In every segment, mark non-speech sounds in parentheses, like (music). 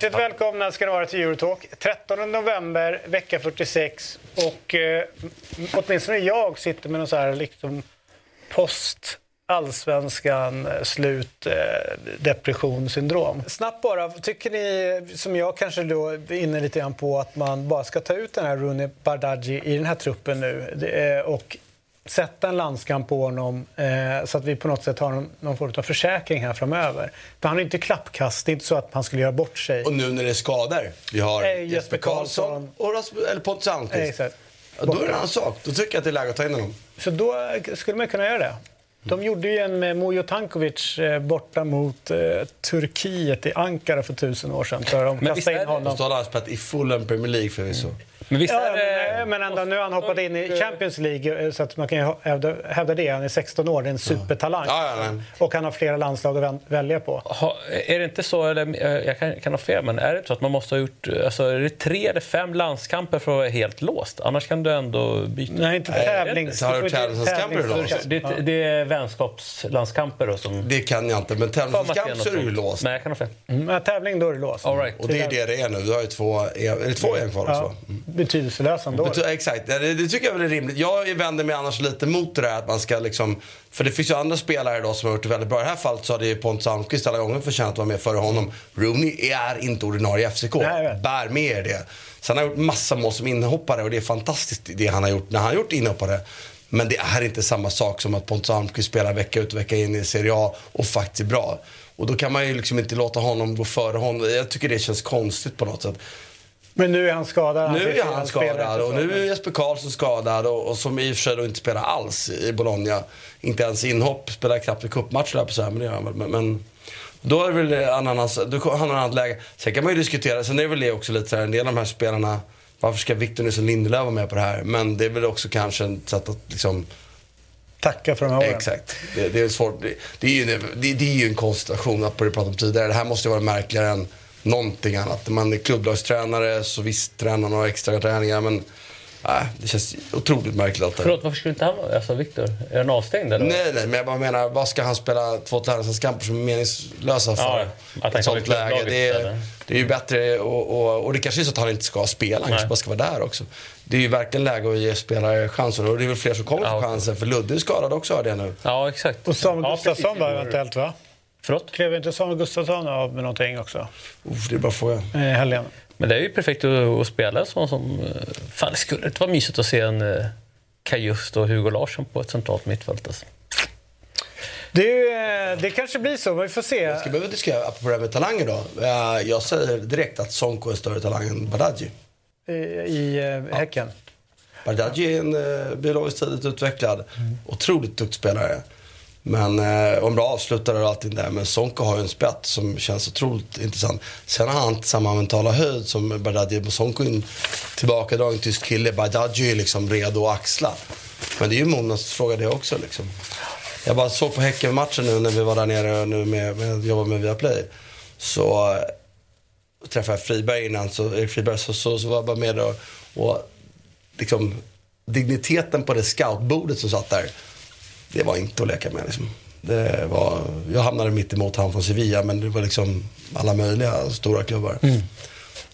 Hjärtligt välkomna ska ni vara till Eurotalk. 13 november, vecka 46. Och eh, åtminstone jag sitter med någon så här liksom post allsvenskan eh, slut eh, depressionssyndrom. Snabbt bara, tycker ni som jag kanske då är inne lite grann på att man bara ska ta ut den här Rooney Bardghji i den här truppen nu eh, och sätta en landskamp på honom eh, så att vi på något sätt har någon, någon form av försäkring här framöver. För han är inte klappkast, det är inte så att han skulle göra bort sig. Och nu när det är skador. Vi har Eh, Jesper Jesper Karlsson och Rasmus, eller Pontus Eh, Almqvist. Ja, då är det en annan sak. Då tycker jag att det är läge att ta in honom. Så då eh, skulle man kunna göra det. De gjorde ju en med Mujo Tankovic eh, borta mot eh, Turkiet i Ankara för tusen år sedan. För de Men visst kastade in honom. Spelat i Fulham Premier League förvisso. Men visst Ja, är det... men, ändå, nu har han hoppat in i Champions League eh, så att man kan ju hävda, hävda det. Han är 16 år, det är en supertalang. Ja, ja. Och han har flera landslag att välja på. Ha, är det inte så, eller eh, jag kan, kan ha fel, men är det så att man måste ha gjort alltså, är det tre eller fem landskamper för att vara helt låst? Annars kan du ändå byta. Nej, inte tävlings... så har du du får inte- tävlingskamper då? tävlings- Det, det är vänskapslandskamper då som... Det kan jag inte, men Fan, man tävlingskamp ska så är du låst. Nej, jag kan ha fel. Mm, men tävling, då är det låst. All right. Och det är det det är nu. Du har ju två, är det två EM kvar också? Betydelselös ändå. Bety- Exakt, det, det tycker jag väl är rimligt. Jag vänder mig annars lite mot det där att man ska liksom... För det finns ju andra spelare idag som har gjort det väldigt bra. I det här fallet så hade ju Pontus Almqvist alla gånger förtjänat att vara med före honom. Rooney är inte ordinarie FCK. Nej. Bär med er det. Sen har han gjort massa mål som inhoppare och det är fantastiskt det han har gjort när han har gjort inhoppare. Men det är inte samma sak som att Pontus Almqvist spelar vecka ut och vecka in i Serie A och faktiskt är bra. Och då kan man ju liksom inte låta honom gå före honom. Jag tycker det känns konstigt på något sätt. Men nu är han skadad. Nu är han skadad och nu är Jesper Karlsson skadad och, och som i och för sig då inte spelar alls i Bologna. Inte ens inhopp, spelar knappt i cupmatch där på så här, men det gör han väl. Men, men då är det väl en annan, då ett annat läge. Sen kan man ju diskutera, sen är det väl det också lite så här, en del av de här spelarna, varför ska Victor Nilsson Lindelöf vara med på det här? Men det är väl också kanske ett sätt att liksom Tacka för de här åren. Exakt. Det, det är svårt. Det, det, är ju en, det, det är ju en konstellation, att det pratade om tidigare. Det här måste ju vara märkligare än någonting annat. Man är klubblagstränare, så visst tränar några extra träningar, men nej, det känns otroligt märkligt allt det. Förlåt, varför skulle inte han vara... Alltså, Viktor, är han avstängd eller? Nej, nej, men jag bara menar, vad ska han spela två landslagskamper som är meningslösa för? Ja, att han ett sånt läge. Det är, det är ju bättre, och, och, och det kanske är så att han inte ska spela, han kanske bara ska vara där också. Det är ju verkligen läge att ge spelare chansen, och det är väl fler som kommer Ja, få chansen, för Ludde är skadad också hörde jag nu. Ja, exakt. Och Samuel ja, Gustafsson var eventuellt va? Förlåt? Klev inte Samuel Gustafsson av med någonting också? Uff, det är bara fråga. I helgen. Men det är ju perfekt att, att spela en sån som... eh, Fan, det skulle inte vara mysigt att se en uh, Kajust och Hugo Larsson på ett centralt mittfält. Alltså. Det, eh, det kanske blir så, men vi får se. Ska vi behöva diskutera, apropå det här med talanger då. Eh, Jag säger direkt att Sonko är större talang än Bardghji. I, i eh, Häcken. Bardghji är en biologiskt tidigt utvecklad, otroligt duktig spelare. Men, eh, en bra avslutare och allting där. Men Sonko har ju en spett som känns otroligt intressant. Sen har han inte samma mentala höjd som Bardghji. Sonko är en tillbakadragen tysk kille. Bardghji är liksom redo att axla. Men det är ju Monas fråga det också liksom. Jag bara såg på Häcken-matchen nu när vi var där nere nu med, med jobbade med Viaplay. Så eh, träffade jag Friberg innan, så, Erik Friberg, så, så, så var jag bara med och, och liksom, digniteten på det scoutbordet som satt där, det var inte att leka med. Liksom. Det var, jag hamnade mitt emot han från Sevilla, men det var liksom alla möjliga stora klubbar.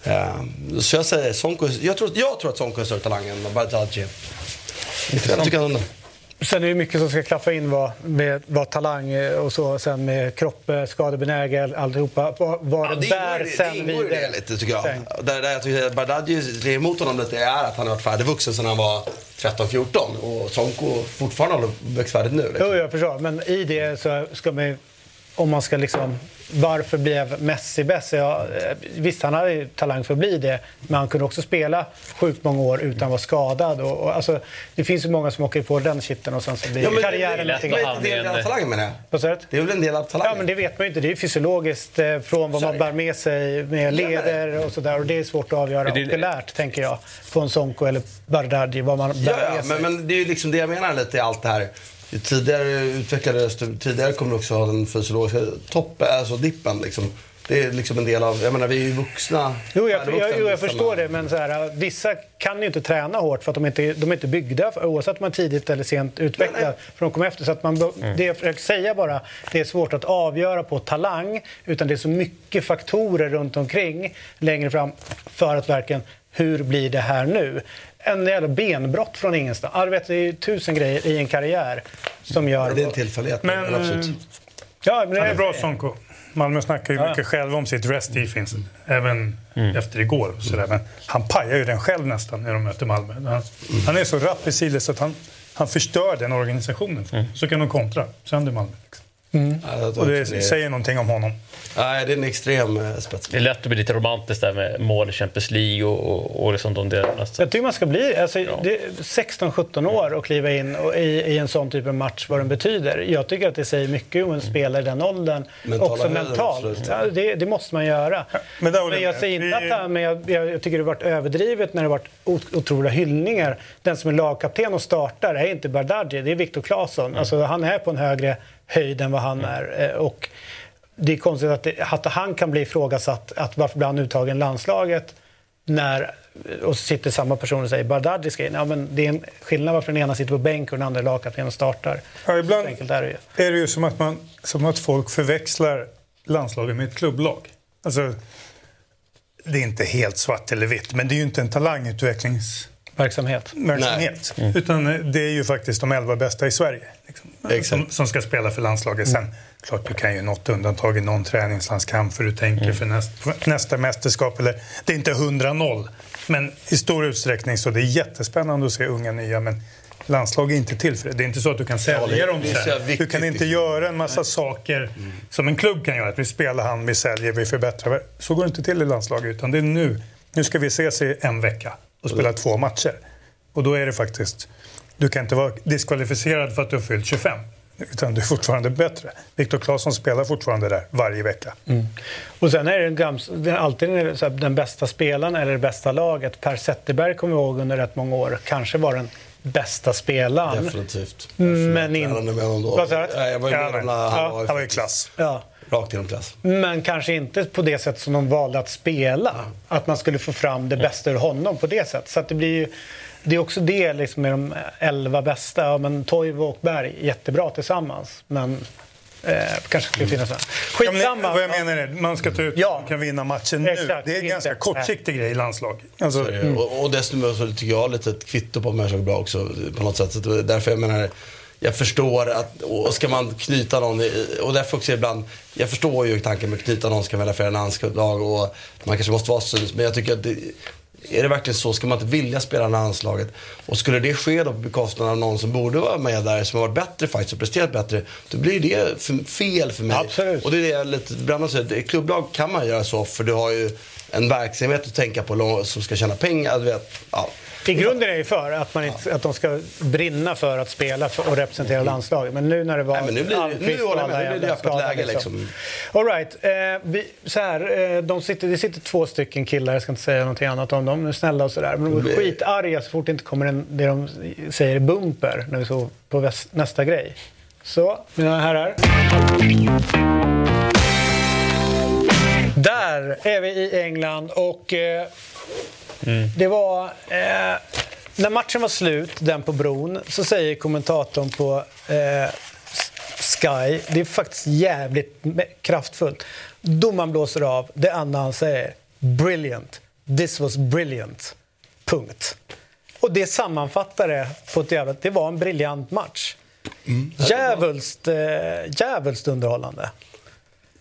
Eh, så jag säger Sonko, jag tror, jag tror att Sonko är större talang än Bardghji. Jag tycker han Sen är det mycket som ska klaffa in vad, med vad talang eh, och så. Sen med kropp, eh, skadebenägen, alltihopa. Vad, vad Ja, det bär ingår, sen det ingår vidare. det lite tycker jag. Sen. Där, där jag tycker att Bardghji är emot honom lite är att han har varit färdigvuxen sedan han var 13-14 och Sonko fortfarande har växt färdigt nu. Liksom. Jo, jag förstår. Men i det så ska man ju om man ska liksom... Varför blev Messi bäst? Ja, eh, visst, han hade ju talang för att bli det, men han kunde också spela sjukt många år utan att vara skadad. Och, och, alltså, det finns ju många som åker på den shitten och sen så blir Ja, men karriären det är lite grann. Det är en del av talangen menar jag. Vad sa du? Det är väl en del av talangen? Ja, men det vet man ju inte. Det är fysiologiskt eh, från vad man bär med sig med leder och sådär. Och det är svårt att avgöra det- okulärt, tänker jag, på en Sonko eller Bardghji, vad man bär Ja, ja med sig. men, men det är ju liksom det jag menar lite i allt det här. Ju tidigare utvecklades du, tidigare kommer du också ha den fysiologiska toppen, alltså dippen liksom. Det är liksom en del av, jag menar vi är ju vuxna. Jo, jag, färdigvuxna, jag, jo, jag liksom. förstår det, men så här, vissa kan ju inte träna hårt för att de inte de är inte byggda, för, oavsett om man är tidigt eller sent utvecklad, för de kommer efter. Så att man, Det jag försöker säga bara, det är svårt att avgöra på talang, utan det är så mycket faktorer runt omkring längre fram för att verkligen, hur blir det här nu? En jävla benbrott från ingenstans. Ja, du vet, det är ju tusen grejer i en karriär som gör... Det är en tillfällighet. Men, Men, absolut. Ja, men Han är bra Sonko. Malmö snackar ju Ja. mycket själv om sitt rest defense, även efter igår. och Sådär. Men han pajar ju den själv nästan när de möter Malmö. Han, han är så rapp i sidled så att han, han förstör den organisationen. Så kan de kontra sönder Malmö. Liksom. Ja, tror Och det säger någonting om honom. Nej, det är en extrem eh, spets. Det är lätt att bli lite romantiskt där med mål i Champions League och, och, och liksom de delarna. Jag tycker man ska bli alltså, det är 16-17 år och kliva in och, i, i en sån typ av match, vad den betyder. Jag tycker att det säger mycket om en spelare i den åldern. Mentala också mentalt. Ja, det, det måste man göra. men där håller men jag säger inte att det, men jag, jag, tycker det har varit överdrivet när det har varit ot- otroliga hyllningar. Den som är lagkapten och startar är inte Bardghji, det är Viktor Claesson. Alltså, han är på en högre höjd än vad han är. Eh, Och det är konstigt att, det, att han kan bli ifrågasatt. Att varför blir han uttagen i landslaget? När, och så sitter samma person och säger Bardghji ska in. Ja, men det är en skillnad varför den ena sitter på bänk och den andra är lagkapten och startar. Ja, ibland är det ju. är det ju som att, man, som att folk förväxlar landslaget med ett klubblag. Alltså, det är inte helt svart eller vitt, men det är ju inte en talangutvecklingsverksamhet. Verksamhet. Utan eh, det är ju faktiskt de elva bästa i Sverige. Liksom, som, som ska spela för landslaget. Sen, klart du kan ju något undantag i någon träningslandskamp för du tänker för, näst, för nästa mästerskap. Eller, det är inte 100-0, men i stor utsträckning så det är jättespännande att se unga nya. Men landslag är inte till för det. Det är inte så att du kan sälja dem sen. Du kan inte liksom. göra en massa saker som en klubb kan göra. Att vi spelar han, vi säljer, vi förbättrar. Så går det inte till i landslaget. Utan det är nu. Nu ska vi ses i en vecka och spela två matcher. Och då är det faktiskt... Du kan inte vara diskvalificerad för att du har fyllt 25. Utan du är fortfarande bättre. Viktor Claesson spelar fortfarande där varje vecka. Och sen är det gams, alltid den, bästa spelaren eller det bästa laget. Per Zetterberg kommer jag ihåg under rätt många år kanske var den bästa spelaren. Definitivt. Men in- Jag med honom då. Du? Nej, Jag var ju med Ja, när han ja, var, han var ju klass. Ja. Rakt igenom klass. Men kanske inte på det sätt som de valde att spela. Att man skulle få fram det bästa ur honom på det sättet. Så att det blir ju, det är också det liksom med de elva bästa. Ja, men Toivo och Berg, jättebra tillsammans. Men eh, kanske skulle finnas. Ja, men, Skitsamma. vad jag menar är man ska ta ut Ja. man kan vinna matchen nu. Exakt, det är en inte. ganska kortsiktig grej i landslag. Alltså, Mm. Och, och dessutom så tycker jag lite ett kvitto på om jag bra också på något sätt. Så är därför jag menar, jag förstår att, och ska man knyta någon, och därför också ibland, jag förstår ju tanken med att knyta någon ska välja för en landslag och man kanske måste vara cynisk, men jag tycker att det, är det verkligen så? Ska man inte vilja spela landslaget? Och skulle det ske då på bekostnad av någon som borde vara med där, som har varit bättre faktiskt och presterat bättre, då blir det för, fel för mig. Absolut. Och det är det jag lite, säger, i klubblag kan man göra så, för du har ju en verksamhet att tänka på som ska tjäna pengar. Du vet, ja. I grunden är jag för att, man inte, att de ska brinna för att spela för, och representera landslaget. Men nu när det var Nej, men nu blir Almqvist nu med. Nu blir det öppet läge, liksom. All right. Eh, vi, så här, eh, de sitter, det sitter två stycken killar, jag ska inte säga någonting annat om dem, de är snälla och sådär. Men de är skitarga så fort det inte kommer en, det de säger bumper när vi såg på väst, nästa grej. Så, mina herrar. Där är vi i England och eh, det var... Eh, när matchen var slut, den på bron, så säger kommentatorn på eh, Sky, det är faktiskt jävligt kraftfullt. Domaren blåser av, det enda han säger, brilliant. This was brilliant. Punkt. Och det sammanfattar det på ett jävligt... Det var en briljant match. Djävulskt, eh, underhållande.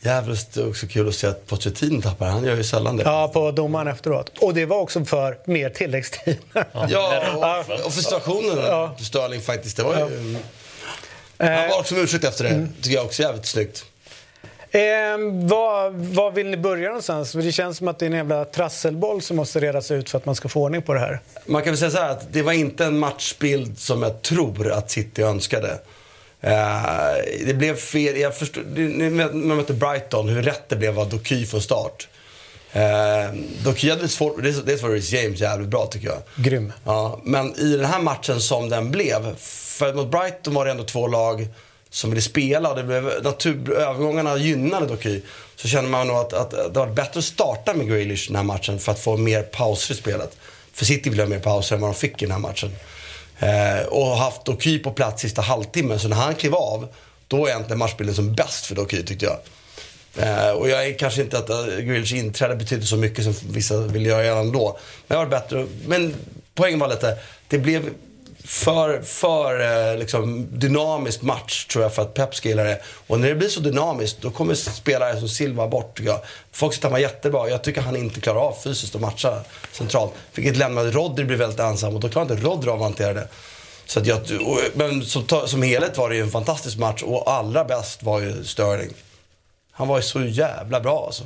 Jävligt också kul att se att Pochettino tappar. Han gör ju sällan det. Ja, på domaren efteråt. Och det var också för mer tilläggstid. Ja, (laughs) och, och för situationen. Ja. Störling faktiskt. Det var ju... Han var också ursäkt efter det. Tycker jag också är jävligt snyggt. Eh, vad, vad vill ni börja någonstans? För det känns som att det är en jävla trasselboll som måste redas ut för att man ska få ordning på det här. Man kan väl säga så här att det var inte en matchbild som jag tror att City önskade. Eh, det blev fel. Jag förstår, det- när man mötte Brighton, hur rätt det blev av Doky från start. Eh, Doky hade svårt, dels var Reece James jävligt bra tycker jag. Grym. Ja, men i den här matchen som den blev, för mot Brighton var det ändå två lag som ville spela och det blev natur, övergångarna gynnade Doky. Så känner man nog att, att det var bättre att starta med Grealish den här matchen för att få mer pauser i spelet. För City ville ha mer pauser än vad de fick i den här matchen. Eh, och haft Doky på plats sista halvtimmen, så när han klev av, då är egentligen matchbilden som bäst för Doky tyckte jag. Eh, och jag är kanske inte att eh, Grealish inträde betyder så mycket som vissa vill göra gällande då. Men det var bättre. Men poängen var lite, det blev för, för eh, liksom, dynamisk match tror jag för att Pep ska gilla det. Och när det blir så dynamiskt då kommer spelare som Silva bort tycker jag. Folk stammar jättebra. Jag tycker han inte klarar av fysiskt att matcha centralt. Vilket lämnade Rodri blir väldigt ensam och då klarar inte Rodri av att hantera det. Så att jag, och, men som, som helhet var det ju en fantastisk match och allra bäst var ju Sterling. Han var ju så jävla bra alltså.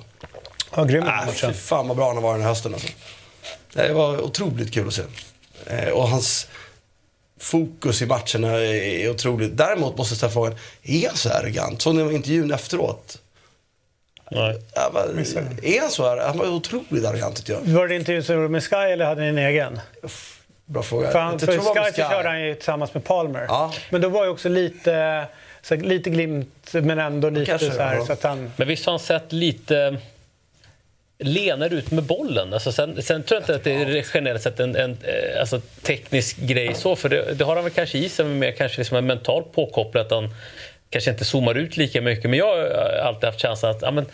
Ja, grym Äh, fy fan vad bra han har varit den här hösten alltså. Det var otroligt kul att se. Eh, och hans fokus i matcherna är, otroligt. Däremot måste jag ställa frågan, är han så arrogant? Såg ni intervjun efteråt? Nej. Ja, vad- är han så här? Han var otroligt arrogant tyckte jag. Var det intervjun som du gjorde med Sky eller hade ni en egen? Bra fråga. För, han, för var Sky så körde han ju tillsammans med Palmer. Ja. Men då var ju också lite, så här, lite glimt men ändå lite Kanske, så här. ja. Så att han, Men visst har han sett lite lenare ut med bollen. Alltså sen, sen tror jag inte att det är generellt sett en, en eh, alltså teknisk grej så, för det, det har han väl kanske i sig, men mer kanske liksom en mental påkoppling att han kanske inte zoomar ut lika mycket. Men jag har alltid haft känslan att, ja, men,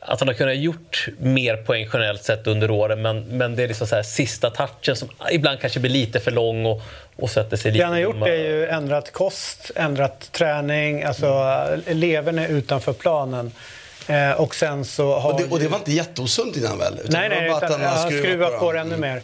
att han har kunnat gjort mer poäng generellt sett under åren, men, men det är liksom så här sista touchen som ibland kanske blir lite för lång och, och sätter sig lite... det han har gjort är ju ändrat kost, ändrat träning, alltså levern är utanför planen. Eh, och sen så har Och det, och det var inte jätteosunt innan väl? Utan Nej, det var nej, bara att utan, han han skruvat på det Mm. ännu mer.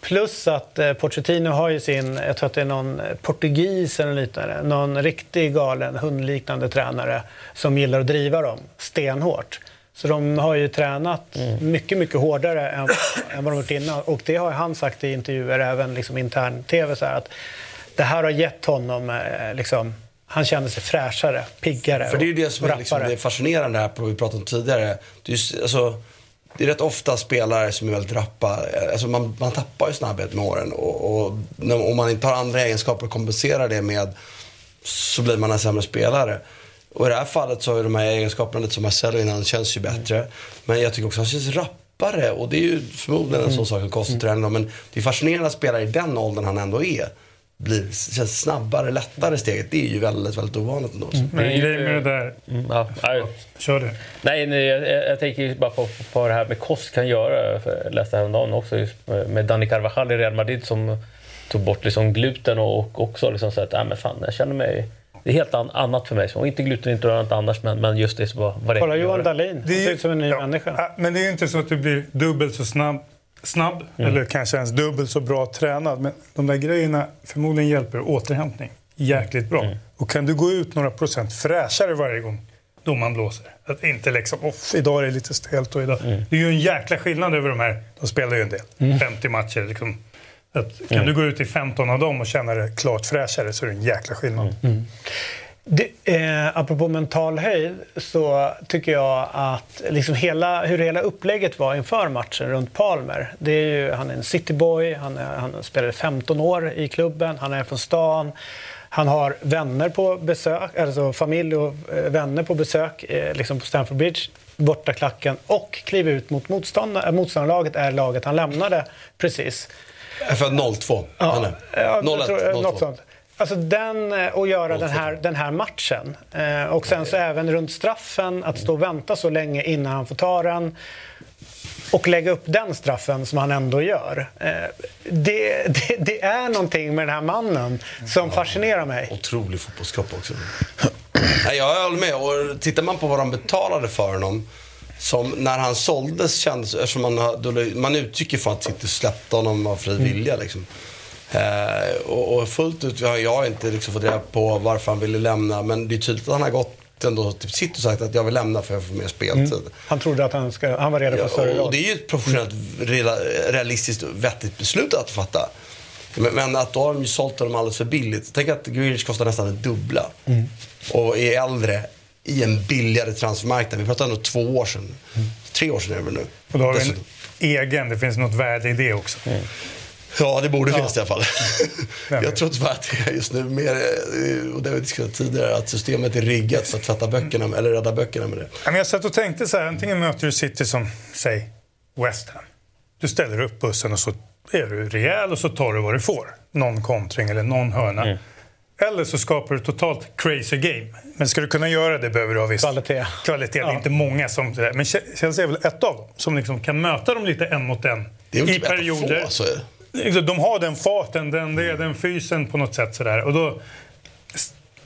Plus att eh, Pochettino har ju sin, jag tror att det är någon portugis eller liknande, någon riktig galen hundliknande tränare som gillar att driva dem stenhårt. Så de har ju tränat Mm. mycket, mycket hårdare än, än vad de gjort innan. Och det har han sagt i intervjuer, även liksom intern-tv, så här, att det här har gett honom, eh, liksom, han känner sig fräschare, piggare För det är ju det som är liksom, det är fascinerande här, på vi pratade om tidigare. Det är, alltså, det är rätt ofta spelare som är väldigt rappa. Alltså man, man tappar ju snabbhet med åren. Och, om man inte har andra egenskaper att kompensera det med så blir man en sämre spelare. Och i det här fallet så har ju de här egenskaperna, lite som Marcelo innan, känns ju bättre. Men jag tycker också att han känns rappare. Och det är ju förmodligen en sån sak som kostar tränaren. Men det är fascinerande att spelare i den åldern han ändå är blir, känns snabbare, lättare steget. Det är ju väldigt, väldigt ovanligt ändå. Men grejen med det där... Mm, ja, nej. Kör du. Nej, nej jag, jag, tänker bara på på vad det här med kost kan göra. Jag läste häromdagen också just med, Dani Carvajal i Real Madrid som tog bort liksom gluten och, och också liksom så att ah, men fan, jag känner mig... Det är helt an, annat för mig. Så, och inte glutenintolerant annars, men, men just det så vad, vad det Kolla Johan. Dahlin, han ser ut som en ny ja, människa. Men det är ju inte så att du blir dubbelt så snabb, snabb eller kanske ens dubbelt så bra tränad. Men de där grejerna förmodligen hjälper återhämtning jäkligt bra. Och kan du gå ut några procent fräschare varje gång domaren blåser. Att inte liksom, off, idag är det lite stelt och idag. Det är ju en jäkla skillnad över de här. De spelar ju en del, 50 matcher. Liksom. Att, kan du gå ut i 15 av dem och känna dig klart fräschare så är det en jäkla skillnad. Det, eh, apropå mental höjd så tycker jag att liksom hela, hur hela upplägget var inför matchen runt Palmer. Det är ju, han är en cityboy, han, är, han spelade 15 år i klubben, han är från stan. Han har vänner på besök, alltså familj och eh, vänner på besök eh, liksom på Stamford Bridge, borta klacken och kliver ut mot motståndar, äh, motståndarlaget är laget han lämnade precis. För 02. han är. Ja, 01, jag tror, 02. något sånt. Alltså den, eh, och göra den här, den här matchen. Eh, och sen så även runt straffen, att stå och vänta så länge innan han får ta den. Och lägga upp den straffen som han ändå gör. Eh, det, det, det är någonting med den här mannen som fascinerar mig. Otrolig fotbollskropp också. Nej, jag håller med. Och tittar man på vad de betalade för honom. Som när han såldes kändes eftersom man, man utgick från att City släppte honom av fri vilja. Liksom. Eh, och, och fullt ut, har jag inte liksom fått reda på varför han ville lämna. Men det är tydligt att han har gått ändå typ sitt och sagt att jag vill lämna för att få mer speltid. Han trodde att han, ska, han var redo för Ja, större och roll. det är ju ett professionellt, realistiskt och vettigt beslut att fatta. Men, men att då har de ju sålt honom alldeles för billigt. Tänk att Grealish kostar nästan det dubbla. Och är äldre i en billigare transfermarknad. Vi pratar ändå två år sedan. Tre år sedan är det väl nu. Och då har vi en egen, det finns något värde i det också. Ja, det borde finnas i alla fall. (laughs) Jag tror tyvärr att det är just nu mer, eh, och det har vi diskuterat tidigare, att systemet är riggat för att tvätta böckerna, eller rädda böckerna med det. Ja, men Jag satt och tänkte så här, antingen möter du City som, säg, West Ham. Du ställer upp bussen och så är du rejäl och så tar du vad du får. Någon kontring eller någon hörna. Eller så skapar du totalt crazy game. Men ska du kunna göra det behöver du ha viss Kvalitet. kvalitet. Det är Ja. inte många som... Men Chelsea är väl ett av dem som liksom kan möta dem lite en mot en Det är väl i typ ett av perioder. få, så är det. Liksom, De har den farten, den, det, den fysen på något sätt. Sådär. Och då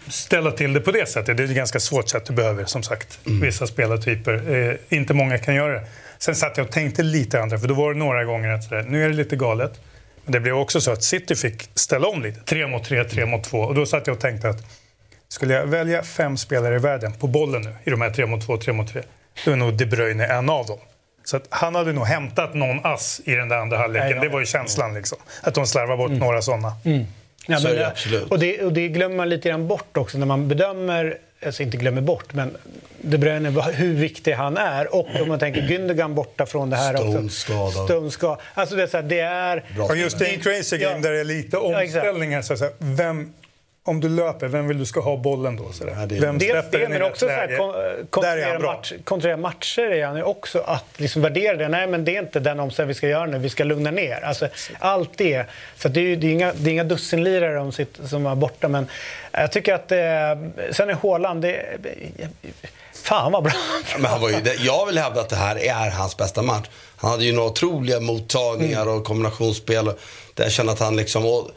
ställa till det på det sättet. Det är ett ganska svårt sätt du behöver, som sagt, vissa spelartyper. Eh, inte många kan göra det. Sen satt jag och tänkte lite andra, för då var det några gånger att sådär, nu är det lite galet. Men det blev också så att City fick ställa om lite. Tre mot tre, tre mot två. Och då satt jag och tänkte att skulle jag välja fem spelare i världen på bollen nu, i de här tre mot två, tre mot tre, då är nog De Bruyne en av dem. Så att han hade nog hämtat någon ass i den där andra halvleken. Ja, ja. Det var ju känslan liksom. Att de slarvar bort några sådana. Ja, Så men det. Och det, och det glömmer man lite grann bort också när man bedömer, alltså inte glömmer bort, men De Bruyne, hur viktig han är. Och om man tänker Gündogan borta från det här Stones också. skadad. Stones skadad. Alltså det är, så här, det är... Bra Och just är en crazy game Ja. där det är lite Ja, omställningar. Så att säga, vem, om du löper, vem vill du ska ha bollen då? Så där? Ja, det är- Vem Dels släpper det, den i men rätt också så här, läge? kon- kontrollera, match, kontrollera matcher är han ju också. Att liksom värdera det. Nej, men det är inte den omställning vi ska göra nu. Vi ska lugna ner. Alltså, allt det. Så det är, det är inga, det är inga dussinlirare de sitter, som är borta. Men jag tycker att... Eh, sen är Haaland... Det, fan vad bra. Men han var ju, jag vill hävda att det här är hans bästa match. Han hade ju några otroliga mottagningar Mm. och kombinationsspel. Där jag känner att han liksom... Och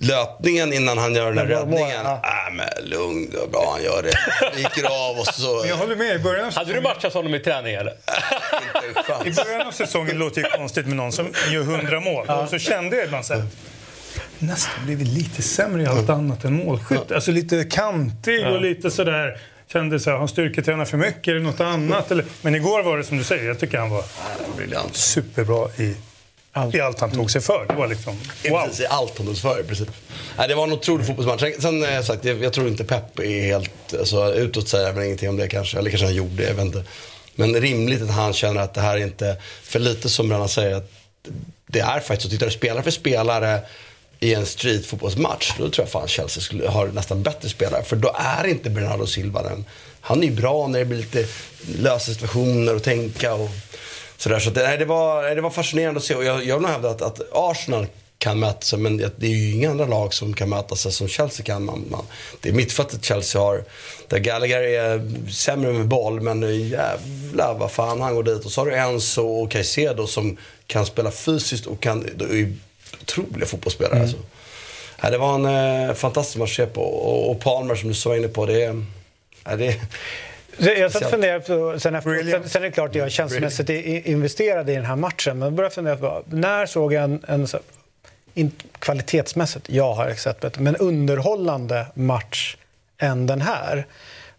löpningen innan han gör den Det mål, räddningen. ja. Äh, men lugn, det var bra han gör det. Viker av och så... Men jag håller med. I början av Hade du matchat honom i träning eller? I början av säsongen låter det konstigt med någon som gör 100 mål. Och så kände jag ibland så här, nästan blivit lite sämre i allt annat än målskytt. Alltså lite kantig och lite sådär. Kände så här, har han styrketränar för mycket eller något annat? Eller, men igår var det som du säger, jag tycker han var Briljant. superbra i, i allt han tog sig för. Det var liksom, wow. Precis, i allt han tog för i princip. Nej, det var en otrolig fotbollsmatch. Sen, sen eh, sagt, jag, jag tror inte Pep är helt... Alltså, utåt säger han ingenting om det kanske. Eller kanske han gjorde, jag vet inte. Men rimligt att han känner att det här är inte... För lite som Brennan säger, att det är faktiskt så. Tittar du spelare för spelare i en streetfotbollsmatch, då tror jag fan Chelsea skulle ha nästan bättre spelare. För då är inte Bernardo Silva den. Han är ju bra när det blir lite lösa situationer och tänka och sådär. Så att nej, det, var, det var fascinerande att se. Och jag, jag vill hävda att, att Arsenal kan möta sig, men det är ju inga andra lag som kan möta sig som Chelsea kan. Man, man, det är mittfältet Chelsea har, där Gallagher är sämre med boll, men jävlar vad fan han går dit. Och så har du Enzo och Caicedo som kan spela fysiskt och kan, är otroliga fotbollsspelare. Alltså. Nej, det var en eh, fantastisk match att se på. Och, och Palmer som du så var inne på, det är... Ja, det, Jag satt och funderade på, sen, efter, sen, sen är det klart att jag känslomässigt i- investerad i den här matchen. Men jag började fundera på, när såg jag en, en så, in, kvalitetsmässigt, jag har sett bättre, men underhållande match än den här.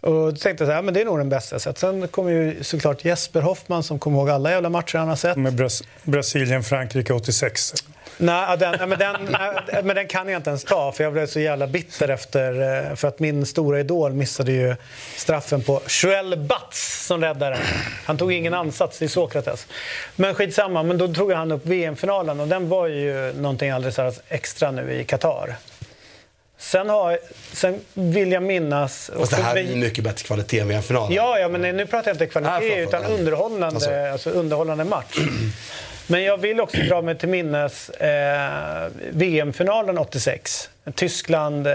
Och då tänkte jag så här, men det är nog den bästa jag sett. Sen kommer ju såklart Jesper Hoffman som kommer ihåg alla jävla matcher han har sett. Med Bras Brasilien, Frankrike 86. Nej, den, men, den, nej, men den kan jag inte ens ta för jag blev så jävla bitter efter eh, för att min stora idol missade ju straffen på Joel Batz som räddade den. Han tog ingen ansats i Sokrates. Men skitsamma, men då tog han upp VM-finalen och den var ju någonting alldeles extra nu i Qatar. Sen, har, sen vill jag minnas... fast det här är mycket bättre kvalitet än VM-finalen. Ja, ja, men nu pratar jag inte kvalitet utan underhållande, Alltså. alltså, underhållande match. Men jag vill också dra mig till minnes eh, VM-finalen 86. Tyskland, eh,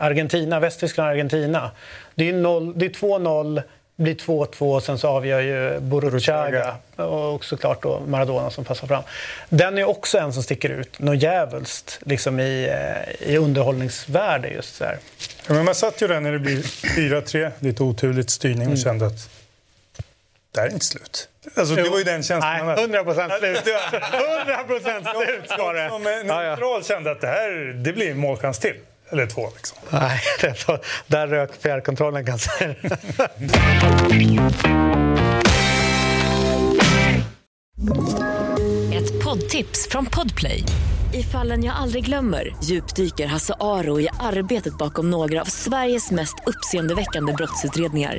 Argentina, Västtyskland, Argentina. Det är, noll- det är 2-0, blir 2-2 och sen så avgör ju Boruchaga och såklart då Maradona som passar fram. Den är också en som sticker ut, något djävulskt liksom i, eh, i underhållningsvärde just så här. Ja, men man satt ju där när det blir 4-3, lite oturligt styrning och kände att det här är inte slut. Alltså, det var ju den känslan Nej, man hade. 100 procent slut. (laughs) 100 procent slut var det. Som neutral kände att det här det blir en målchans till. eller två. Liksom. Nej, (laughs) det var, där rök fjärrkontrollen kanske. (laughs) Ett poddtips från Podplay. I fallen jag aldrig glömmer djupdyker Hasse Aro i arbetet bakom några av Sveriges mest uppseendeväckande brottsutredningar.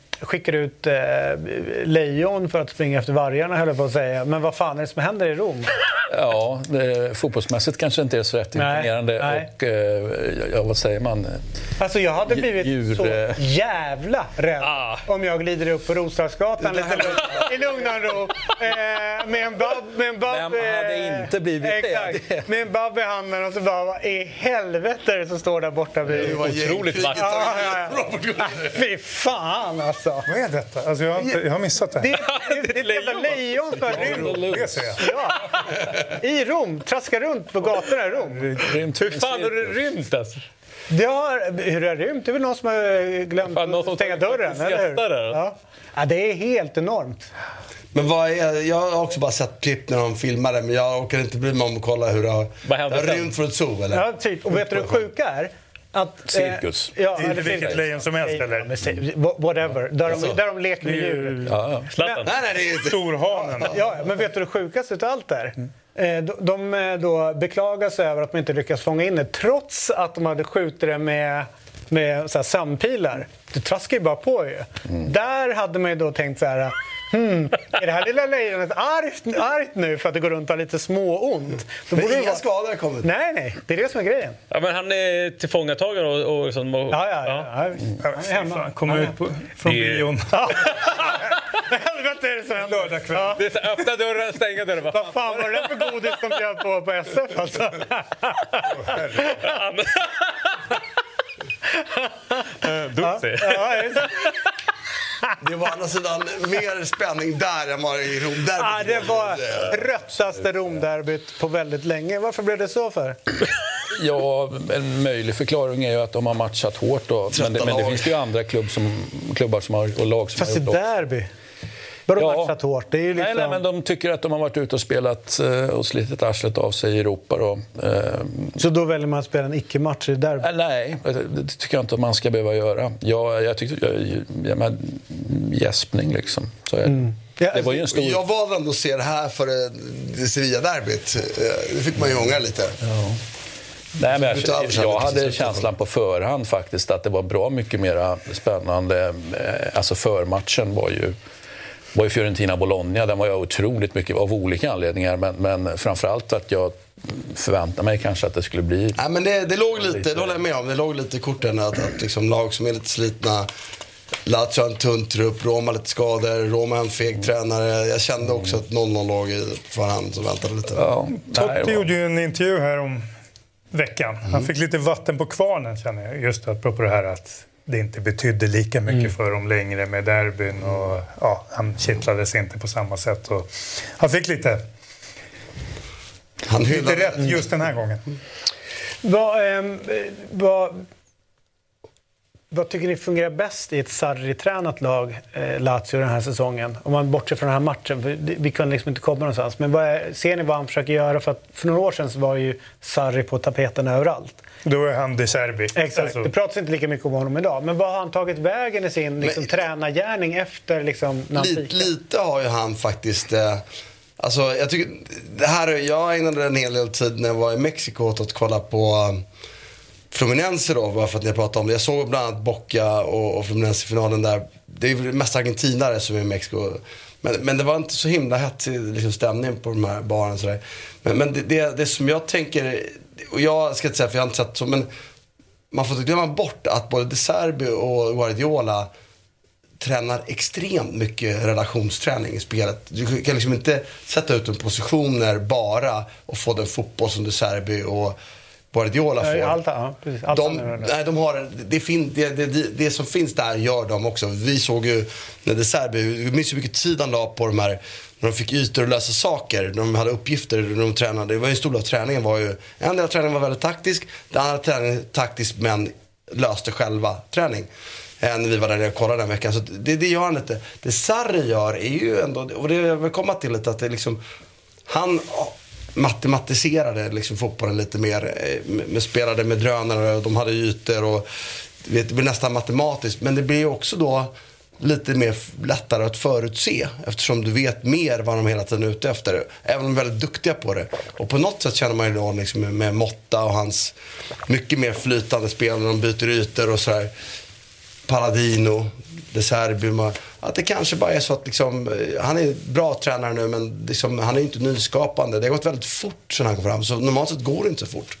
skickar ut eh, lejon för att springa efter vargarna höll jag på att säga. Men vad fan är det som händer i Rom? Ja, det, fotbollsmässigt kanske inte är så rätt Nej, imponerande. nej. Och, eh, ja, vad säger man? Alltså jag hade blivit Djur, så eh. jävla rädd Ah. om jag glider upp på Roslagsgatan lite lugnt, i lugn och ro eh, med en babb... Med en babb Vem hade eh, inte blivit det? exakt, Med en babb i handen och så bara, vad i helvete är det som står där borta vid... Otroligt vackert. Ja, ja, ja. Fy fan alltså. Vad är detta? Alltså, jag, jag har missat det. Det, det, det är ett jävla lejon har rymt. Det ser jag. Ja. I Rom, traskar runt på gatorna i Rom. Rymt Hur fan har du rymt alltså? Det har, hur det har rymt? Det är väl någon som har glömt Fan, att stänga dörren, eller hur? där, Ja. ja, det är helt enormt. Men vad är, jag har också bara sett klipp när de filmade men jag orkar inte bry mig om att kolla hur det har, Vad hände det har rymt från ett zoo eller? Ja, typ. Och vet du hur sjuka är? Att, eh, Cirkus. ja, Det är inte vilket lejon som helst, eller? whatever. Där de, där de leker med djur. Ja, ja. Zlatan? Nej, nej, det är inte. Storhanen. Ja, men vet du det sjukaste av allt är? Eh, De, de eh, då beklagar sig över att de inte lyckas fånga in det trots att de hade skjutit det med, med så här sömnpilar. Det traskar ju bara på ju. Där hade man ju då tänkt så här... Hmm, är det här lilla lejonet argt, argt nu för att det går runt och har lite småont? Då borde det inga vara- skador har kommit. Nej, nej. Det är det som är grejen. Ja, men han är tillfångatagen och, och, liksom, och Ja, ja, ja. ja. Ja, är hemma. fan, Kommer Ja, ut på, från Det är- bion. (laughs) Helvete är det som händer. Lördagkväll. Ja. Det är så, öppna dörren, stänga dörren. Vad fan? fan var det där för godis som bjöd på på SF alltså? (laughs) Dutsi. Ja, det är- Det var å andra sidan mer spänning där än vad i Rom. Där Ja, det var rötsaste Romderbyt på väldigt länge. Varför blev det så för? Ja, en möjlig förklaring är ju att de har matchat hårt. Då. Men, det, men det finns ju andra klubb som, klubbar som har, och lag som Fast har i gjort också. Derby. Vadå Ja. matchat hårt? Det är ju liksom... Nej, nej, men de tycker att de har varit ute och spelat eh, och slitit arslet av sig i Europa. Då. Eh, Så då väljer man att spela en icke-match i derby? Eh, Nej, det tycker jag inte att man ska behöva göra. Jag, jag tyckte... Jag, jag, men, gäspning, liksom. Så det. Mm. Ja, det var ju en stor... Jag valde ändå att se det här för det Sevilla-derbyt. Det fick man ju ångra lite. Nej, men jag, jag hade känslan på förhand faktiskt att det var bra mycket mer spännande. Alltså förmatchen var ju, var ju Fiorentina-Bologna. Den var jag otroligt mycket av olika anledningar. Men, men framförallt att jag förväntade mig kanske att det skulle bli... Nej, men det, det låg lite, det håller jag med om, det låg lite i korten att, att liksom lag som är lite slitna Lazio har en tunn trupp, Roma lite skador, Roma en feg tränare. Jag kände också att 0-0 låg i förhand som väntade lite. Ja, Totti gjorde ju en intervju här om veckan. Han fick lite vatten på kvarnen känner jag. Just apropå det här att det inte betydde lika mycket för dem längre med derbyn. Och, ja, han kittlades inte på samma sätt. Och han fick lite, Han lite rätt just den här gången. Vad, eh, vad, vad tycker ni fungerar bäst i ett Sarri-tränat lag, eh, Lazio, den här säsongen? Om man bortser från den här matchen, för vi kunde liksom inte komma någonstans. Men vad är, ser ni vad han försöker göra? För, att för några år sedan så var ju Sarri på tapeten överallt. Då är han De Serbi. Exakt. Alltså, Det pratas inte lika mycket om honom idag. Men vad har han tagit vägen i sin liksom, tränargärning efter liksom, när han lite, lite har ju han faktiskt... Eh, alltså, jag, tycker, det här, jag ägnade en hel del tid när jag var i Mexiko åt att kolla på um, Fluminense då, bara för att ni pratade om det. Jag såg bland annat Bocca och, och Fluminense i finalen där. Det är väl mest argentinare som är i Mexiko. Men, men det var inte så himla hetsig liksom, stämning på de här baren. Sådär. Men, men det, det, det som jag tänker, och jag ska inte säga för jag har inte sett så, men man får inte glömma bort att både De Serbi och Guardiola tränar extremt mycket relationsträning i spelet. Du kan liksom inte sätta ut en positioner bara och få den fotboll som De Serbi och Guardiola får. Allt- ja, precis. Allt de, nej, de har, det, fin, det, det, det, det som finns där gör de också. Vi såg ju när De Serbi, vi minns hur mycket tid han la på de här när de fick ytor att lösa saker. De hade uppgifter när de tränade. Det var ju en stor del av träningen var ju, en del av träningen var väldigt taktisk. Den andra träningen taktisk men löste själva träning. Eh, När vi var där nere och kollade den veckan. Så det, det gör han lite. Det Sarri gör är ju ändå, och det jag vill komma till lite, att det liksom, han matematiserade liksom fotbollen lite mer. Eh, med, spelade med drönare och de hade ytor och vet, det blir nästan matematiskt. Men det blir också då lite mer lättare att förutse eftersom du vet mer vad de hela tiden är ute efter. Även om de är väldigt duktiga på det. Och på något sätt känner man ju då liksom med, med Motta och hans mycket mer flytande spel när de byter ytor och sådär. Paladino, De Serbi. Att det kanske bara är så att liksom, eh, han är bra tränare nu men liksom, han är ju inte nyskapande. Det har gått väldigt fort sen han kom fram. Så normalt sett går det inte så fort.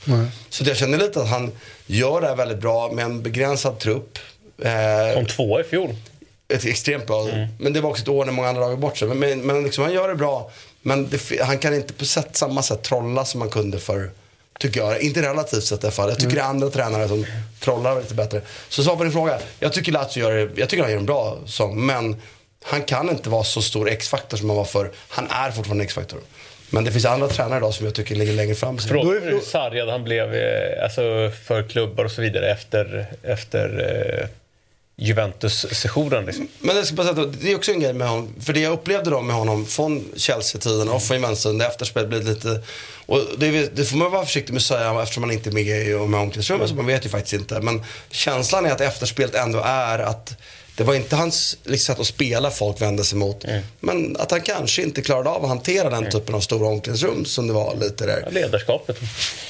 Så jag känner lite att han gör det här väldigt bra med en begränsad trupp. Eh, Om två i fjol. ett extremt bra. Men det var också ett år när många andra lag bort sig. Men, men, men liksom, han gör det bra. Men det, han kan inte på sätt, samma sätt trolla som han kunde för Tycker jag. Inte relativt sett i alla fall. Jag tycker det är andra tränare som trollar lite bättre. Så svar på din fråga. Jag tycker Lazio gör det, jag tycker han gör en bra sång. Men han kan inte vara så stor X-faktor som han var förr. Han är fortfarande en X-faktor. Men det finns andra tränare idag som jag tycker ligger längre fram. Frågan är hur sargad han blev eh, alltså, för klubbar och så vidare efter, efter eh, Juventus-sessionen. Liksom. Men det, ska bara säga, att det är också en grej med honom. För det jag upplevde då med honom från Chelsea-tiden och från Juventus-tiden, det efterspelet blev lite... Och det, det får man vara försiktig med att säga eftersom man inte är med i omklädningsrummet, mm. omklädningsrummet, så man vet ju faktiskt inte. Men känslan är att efterspelet ändå är att det var inte hans liksom, sätt att spela folk vände sig mot. Men att han kanske inte klarade av att hantera den typen av stora omklädningsrum som det var lite där. Ledarskapet.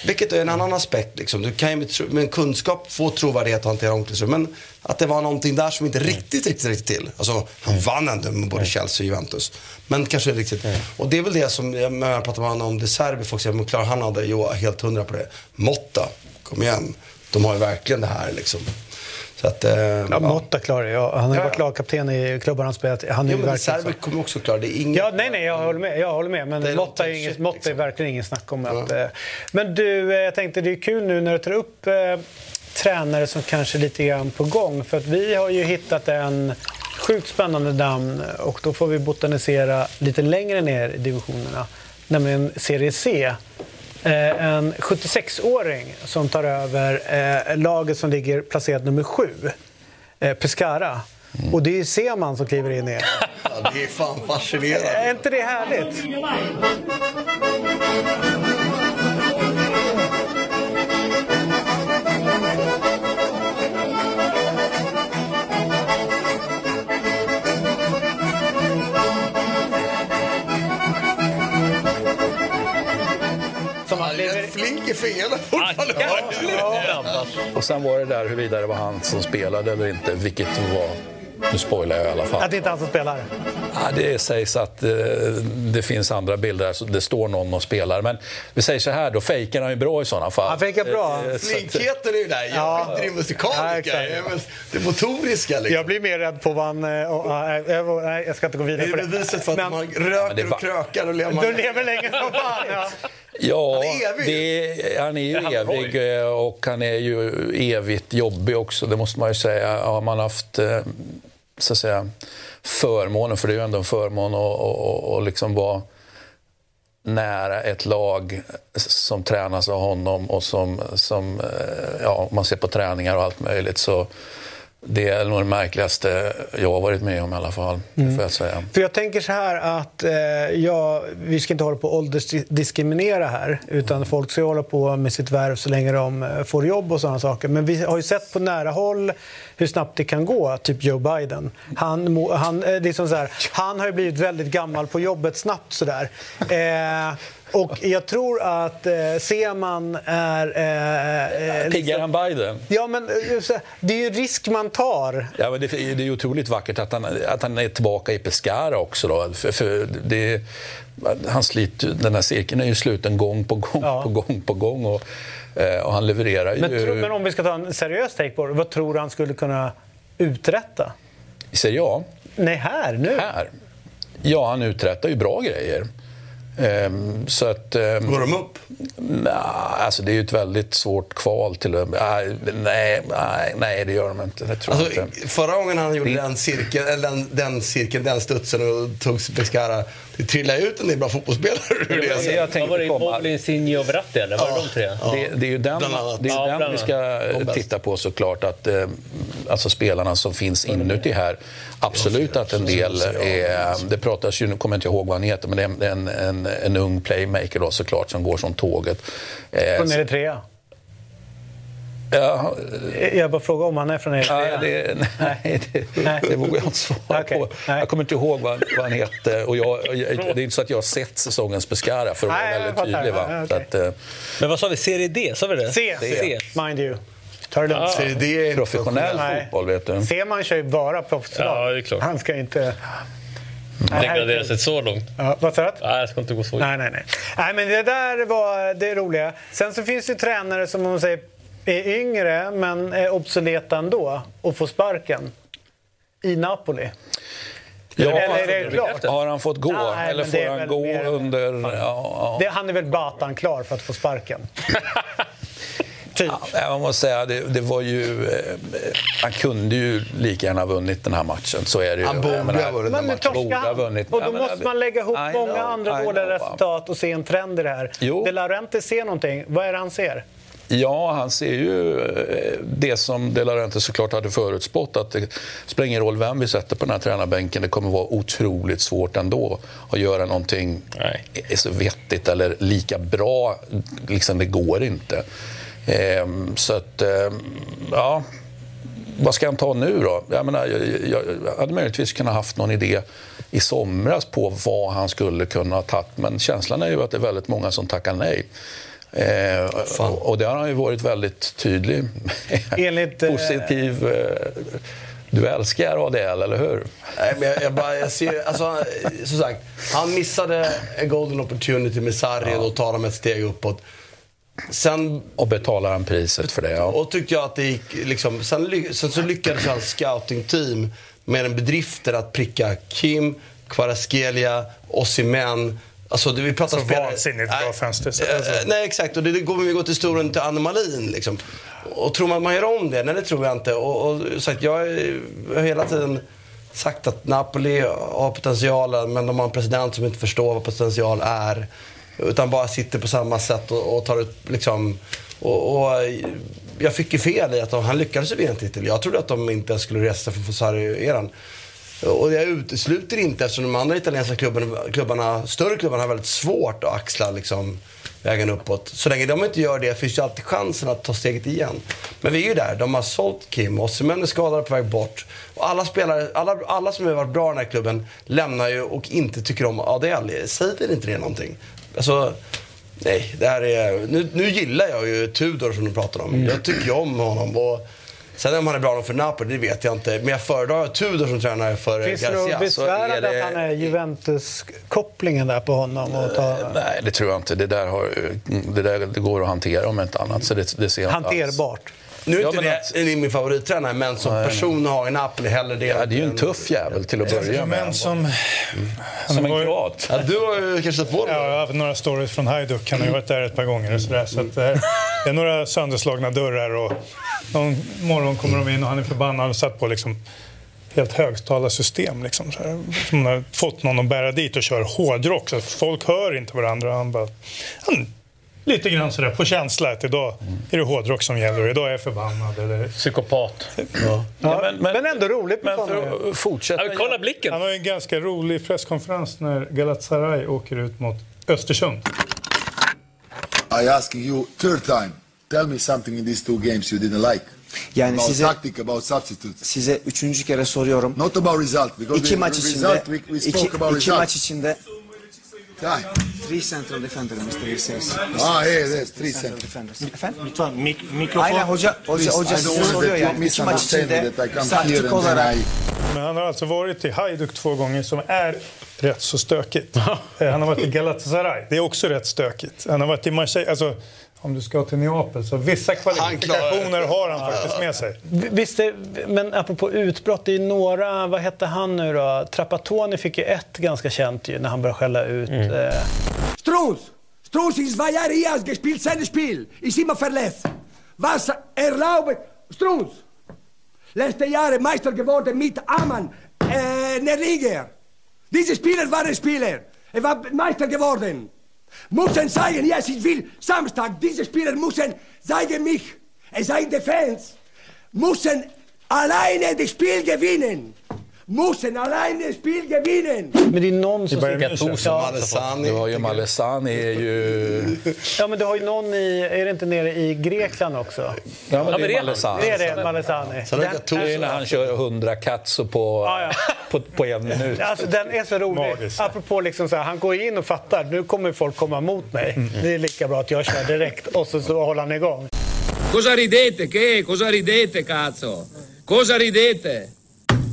Vilket är en annan aspekt. Liksom. Du kan ju med, tro- med kunskap få trovärdighet att hantera omklädningsrum. Men att det var någonting där som inte riktigt, riktigt, riktigt till. Alltså, han vann ändå med både Chelsea och Juventus. Men kanske riktigt. Och det är väl det som, jag pratar med honom om De Serbi, folk säger, men klarar han det? Jag är helt hundra på det. Motta, kom igen. De har ju verkligen det här liksom. Så att, eh, Ja, Motta klarar det. Ja, han har Ja, varit ja. lagkapten i klubbar han spelat. Han är Jo, ju men verkligen Serbi så. kommer också klara det. är inget... Ja, nej, nej, jag håller med. Jag håller med. Men Motta är, något inget, Motta är liksom. verkligen ingen snack om att... eh, Men du, eh, jag tänkte det är kul nu när du tar upp eh, tränare som kanske är lite grann på gång. För att vi har ju hittat en sjukt spännande namn och då får vi botanisera lite längre ner i divisionerna. Nämligen Serie C. Eh, en 76-åring som tar över eh, laget som ligger placerat nummer sju. Eh, Pescara. Och det är Seman som kliver in i (laughs) Ja, det är fan fascinerande. Är inte det härligt? Fingrarna (laughs) fortfarande. Och sen var det där huruvida det var han som spelade eller inte, vilket var... Nu spoilar jag i alla fall. Att det inte är han som spelar. Ja, det sägs att eh, det finns andra bilder där så det står någon och spelar. Men vi säger så här då, fejkar han ju bra i sådana fall. Han fejkar bra. Eh, att- Flinkheten är ju där. Jag Ja. skiter i det musikaliska. Ja, är det motoriska liksom. Jag blir mer rädd på vad han... eh, och, eh, jag- Nej, jag ska inte gå Det vidare är på det. beviset för att Men- man det röker var- och krökar och lever man... Du lever länge som fan. Ja. Ja, Han är evig. det, han är ju är han, evig eh, och han är ju evigt jobbig också, det måste man ju säga. Har man haft eh, så att säga, förmånen, för det är ju ändå en förmån att och, och, och liksom vara nära ett lag som tränas av honom och som, som eh, ja, man ser på träningar och allt möjligt. Så det är nog det märkligaste jag har varit med om i alla fall, det får jag säga. För jag tänker så här att eh, ja, vi ska inte hålla på att åldersdiskriminera här utan folk ska hålla på med sitt värv så länge de eh, får jobb och sådana saker. Men vi har ju sett på nära håll hur snabbt det kan gå, typ Joe Biden. Han, han, eh, liksom så här, han har ju blivit väldigt gammal på jobbet snabbt sådär. Eh, och jag tror att eh, Seman är... Eh, eh, Piggare än Biden? Ja, men eh, det är ju en risk man tar. Ja, men det, det är otroligt vackert att han, att han är tillbaka i Pescara också. Då. För, för det, han sliter, den här cirkeln är ju sluten gång på gång Ja. på gång på gång. Och, eh, och han levererar ju... Men, tro, men om vi ska ta en seriös take på det, vad tror du han skulle kunna uträtta? Säger jag? Nej, här, nu. Här? Ja, han uträttar ju bra grejer. Ehm, så att, ehm, Går de upp? Nej, alltså det är ju ett väldigt svårt kval till att... Nej, nej, nej, det gör de inte. Det tror Alltså, jag inte. förra gången han gjorde den cirkeln, eller den, den cirkeln, den studsen och tog Pescara, det trillade ut en del bra fotbollsspelare ur det. det jag Vad tänkte var det? komma. Immobile, Insigne och Verratti eller? Var det de tre? Det, det är ju den, det är Ja, den vi ska bäst. titta på såklart. Att, eh, alltså spelarna som finns inuti här. Absolut att en del är... Det pratas ju, nu kommer jag inte ihåg vad han heter, men det är en, en, en ung playmaker då såklart som går som tåget. Eh, Från Eritrea. ja, Jag bara frågar om han är från Eritrea. Ja, det, nej, det, det vågar jag inte svara Okej, på. nej. Jag kommer inte ihåg vad, vad han hette. Och jag, jag, det är inte så att jag har sett säsongens Pescara för att vara väldigt tydlig. Va? Ja, Så okej. att, eh, Men vad sa vi? Serie D? Sa vi det? C, C. mind you. Ta det lugnt. Ja. Det är inte professionell Nej. fotboll, vet du. Seman kör ju bara proffslag. Ja, det är klart. Han ska inte... Nej, Degradera sig så långt. Ja, vad sa du? Nej, jag ska inte gå så Nej, nej, nej. Nej, men det där var det roliga. Sen så finns det ju tränare som man säger är yngre men är obsoleta ändå och får sparken. I Napoli. Ja, Eller är det klart? Har han fått gå? Nej, eller får han gå mer- under... Ja, ja. Det, han är väl Batan klar för att få sparken. (laughs) typ. Ja, man måste säga, det, det var ju... Eh, han kunde ju lika gärna ha vunnit den här matchen. Så är det ju. Han borde menar, ha vunnit Men nu Borde ha vunnit. Och då men måste man lägga ihop I många know, andra dåliga resultat och se en trend i det här. Jo. De Laurentiis ser någonting. Vad är det han ser? Ja, han ser ju eh, det som De Laurentiis såklart hade förutspått. Att det spelar ingen roll vem vi sätter på den här tränarbänken. Det kommer vara otroligt svårt ändå att göra någonting Nej. så vettigt eller lika bra. Liksom, det går inte. Ehm, så att, ehm, ja. Vad ska han ta nu då? Jag, menar, jag, jag, hade möjligtvis kunnat haft någon idé i somras på vad han skulle kunna ha tagit. Men känslan är ju att det är väldigt många som tackar nej. Eh, och, och det har han ju varit väldigt tydlig Enligt, (laughs) Positiv... Eh, du älskar ADL, eller hur? Nej, men jag, jag, bara, jag ser, alltså, som sagt, han missade en golden opportunity med Sarri och då tar de ett steg uppåt. Sen Och betalar han priset för det? Ja. och tyckte jag att det gick liksom, sen, sen så lyckades hans scouting-team med en bedrifter att pricka Kim, Kvaratskhelia, Osimhen. Alltså, det, vi pratar Så spelare- vansinnigt bra Nej, fönster, så- eh, alltså. Nej, exakt. Och det, det kommer vi gå till historien till Anne Malin. Liksom. Och tror man att man gör om det? Nej, det tror jag inte. Och, och, så att jag är- jag har hela tiden sagt att Napoli har potentialen, men de har en president som inte förstår vad potential är. Utan bara sitter på samma sätt och, och tar ut liksom... Och, och jag fick ju fel i att de, han lyckades ju vinna en titel. Jag trodde att de inte ens skulle resa sig från Sarri-eran. Och jag utesluter inte eftersom de andra italienska klubbarna, klubbarna större klubbarna har väldigt svårt att axla liksom, vägen uppåt. Så länge de inte gör det finns ju alltid chansen att ta steget igen. Men vi är ju där. De har sålt Kim, Osimhen är skadad på väg bort. Och alla spelare, alla, alla som har varit bra i den här klubben lämnar ju och inte tycker om ADL. Säger inte det någonting? Alltså, nej. Det här är, nu, nu gillar jag ju Tudor som du pratar om. Jag tycker ju om honom. Och, Sen om han är bra nog för Napoli, det vet jag inte. Men jag föredrar Tudor som tränare för Finns det Garcia. något så besvärande är det- att han är Juventus-kopplingen där på honom? Och ta... Nej, det tror jag inte. Det där, har, det där det går att hantera om inte annat. Så det, det ser jag inte alls. Hanterbart. Nu är Ja, inte det är min favorittränare, men som person har i Napoli hellre det. Ja, det är ju en tuff jävel till att börja med. Men som... Han Som en kroat. Ja, du har ju kanske sett på. Ja, jag har haft några stories från Hajduk. Han har ju varit där ett par gånger. Och sådär, så att det, är, det är några sönderslagna dörrar och någon morgon kommer de in och han är förbannad och satt på liksom helt högtalarsystem. Liksom, så här, som har fått någon att bära dit och kör hårdrock så att folk hör inte varandra. Han bara, han, lite grann sådär på känsla att idag är det hårdrock som gäller och idag är jag förbannad. Eller, Psykopat. Ja, men, ändå roligt Men för att fortsätta... Ja, men kolla blicken! han har en ganska rolig presskonferens när Galatasaray åker ut mot Östersund. I ask you third time. Tell me something in these two games you didn't like. Yani about size- tactic, about substitutes. Size üçüncü kere soruyorum. Not about result because İki the maç result içinde, we, we iki, spoke about iki result. maç içinde Time. three central defender Mr. Irseniz. Ah, yeah, there's three central. defenders. Efendim? Lütfen mik mikrofon. Aynen hoca, hoca, hoca size soruyor yani. İki maç içinde then olarak. Men han har alltså varit i Hajduk två gånger som är rätt så stökigt. Eh, han har varit i Galatasaray. Det är också rätt stökigt. Han har varit i Marseille. Alltså, om du ska till Neapel, så vissa kvalifikationer har han faktiskt med sig. Visst är, men apropå utbrott, det är ju några, vad hette han nu då? Trapattoni fick ju ett ganska känt ju när han började skälla ut. Eh, Strunz! Strunz in zwei Jahren hier hat gespielt, sein Spiel. Ist immer verletzt. Was erlaubt... Strunz! Letzte Jahre Meister geworden mit Amann, äh, Liga. Diese Spieler waren Spieler. Er war Meister geworden. Müssen sagen, yes, ich will Samstag, diese Spieler müssen sagen mich, es seien die Fans, müssen alleine das Spiel gewinnen. Müssen alleine das Spiel gewinnen. Men det är någon som... Malesani. Du har ju Malesani är ju... Ja, men du har ju någon i... Är det inte nere i Grekland också? Ja, men det men är Malesani. Det är det, Malesani. Sen det är när han kör 100 katso på, på, på en minut. Alltså, den är så rolig. Apropå liksom så här, han går in och fattar, nu kommer folk komma mot mig. Det är lika bra att jag kör direkt och så, så håller han igång. Cosa ridete? Che? Cosa ridete, cazzo? Cosa ridete?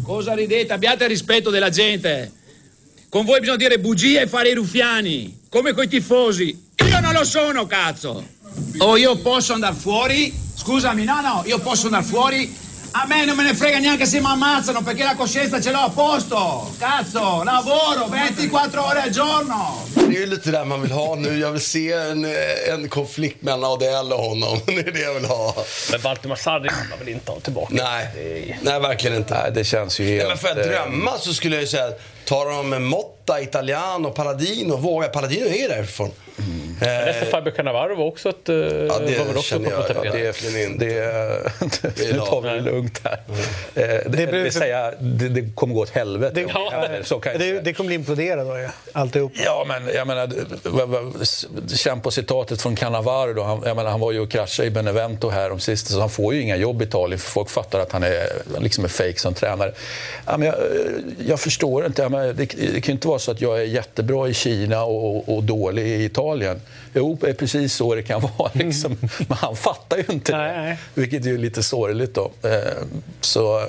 Cosa ridete? Abbiate rispetto della gente. Con voi bisogna dire bugie e fare i ruffiani, come coi tifosi. Io non lo sono, cazzo. Oh, io posso andare fuori? Scusami, no, no, io posso andare fuori. A me non me ne frega neanche se mi ammazzano perché la coscienza ce l'ho a posto. Cazzo, lavoro 24 ore al giorno. Det är ju lite där man vill ha nu. Jag vill se en, en konflikt mellan ADL och honom. (laughs) Det är det jag vill ha. Men Valdemar Sarri kan man väl inte ha tillbaka? Nej, nej verkligen inte. Nej, det känns ju helt... Nej, men för att eh, drömma så skulle jag ju säga, tar de med Motta, Italiano, Paladino, våga. Paladino är ju därifrån. Jag läste Fabio Cannavaro var också ett... eh, det var också känner jag- på tapeten. Det, det, (laughs) det, nu tar vi det lugnt här. Eh, Det, det, vill säga, det, det kommer gå åt helvete. Det, det händer. Så kan det, det kommer bli imploderat då ju, alltihop. Ja, men jag menar, känn på citatet från Cannavaro. Då. Han, jag menar, han var ju och kraschade i Benevento här om sist, så han får ju inga jobb i Italien för folk fattar att han är liksom är fake som tränare. Ja, men jag, jag förstår inte. Jag menar, det, det kan ju inte vara så att jag är jättebra i Kina och, och dålig i Italien. Jo, det är precis så det kan (laughs) vara. Liksom. Men han fattar ju inte det, vilket är lite sorgligt. Då. Eh, Så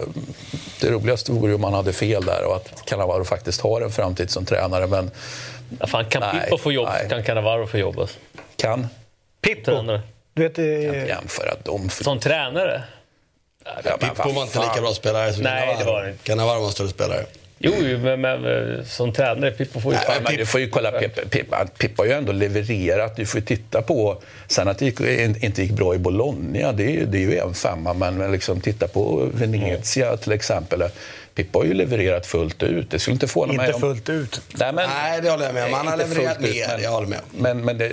det roligaste vore ju om han hade fel där och att Cannavaro faktiskt har en framtid som tränare. Men Ja, fan, kan Nej, Pippo få jobb nej. kan Cannavaro få jobb. Alltså. Kan? Pippo? Tränare. Du vet, eh, jämföra dem. Som tränare? Pippo var inte lika bra spelare som Nej, det Cannavaro. var det inte. Cannavaro var en större spelare. Jo, men, men eh, som tränare, Pippo får ju... Nej, men du får ju kolla, Pippa, Pippa, Pippa har ju ändå levererat. Du får ju titta på... Sen att det gick, inte gick bra i Bologna, det är, ju- det är ju en femma. Men liksom, titta på Venezia till exempel. Pippa har ju levererat fullt ut. Det skulle inte mig inte om... fullt ut. Nej, men, Nej, det håller jag med om. Han har levererat mer, men- jag håller med. Men, men det,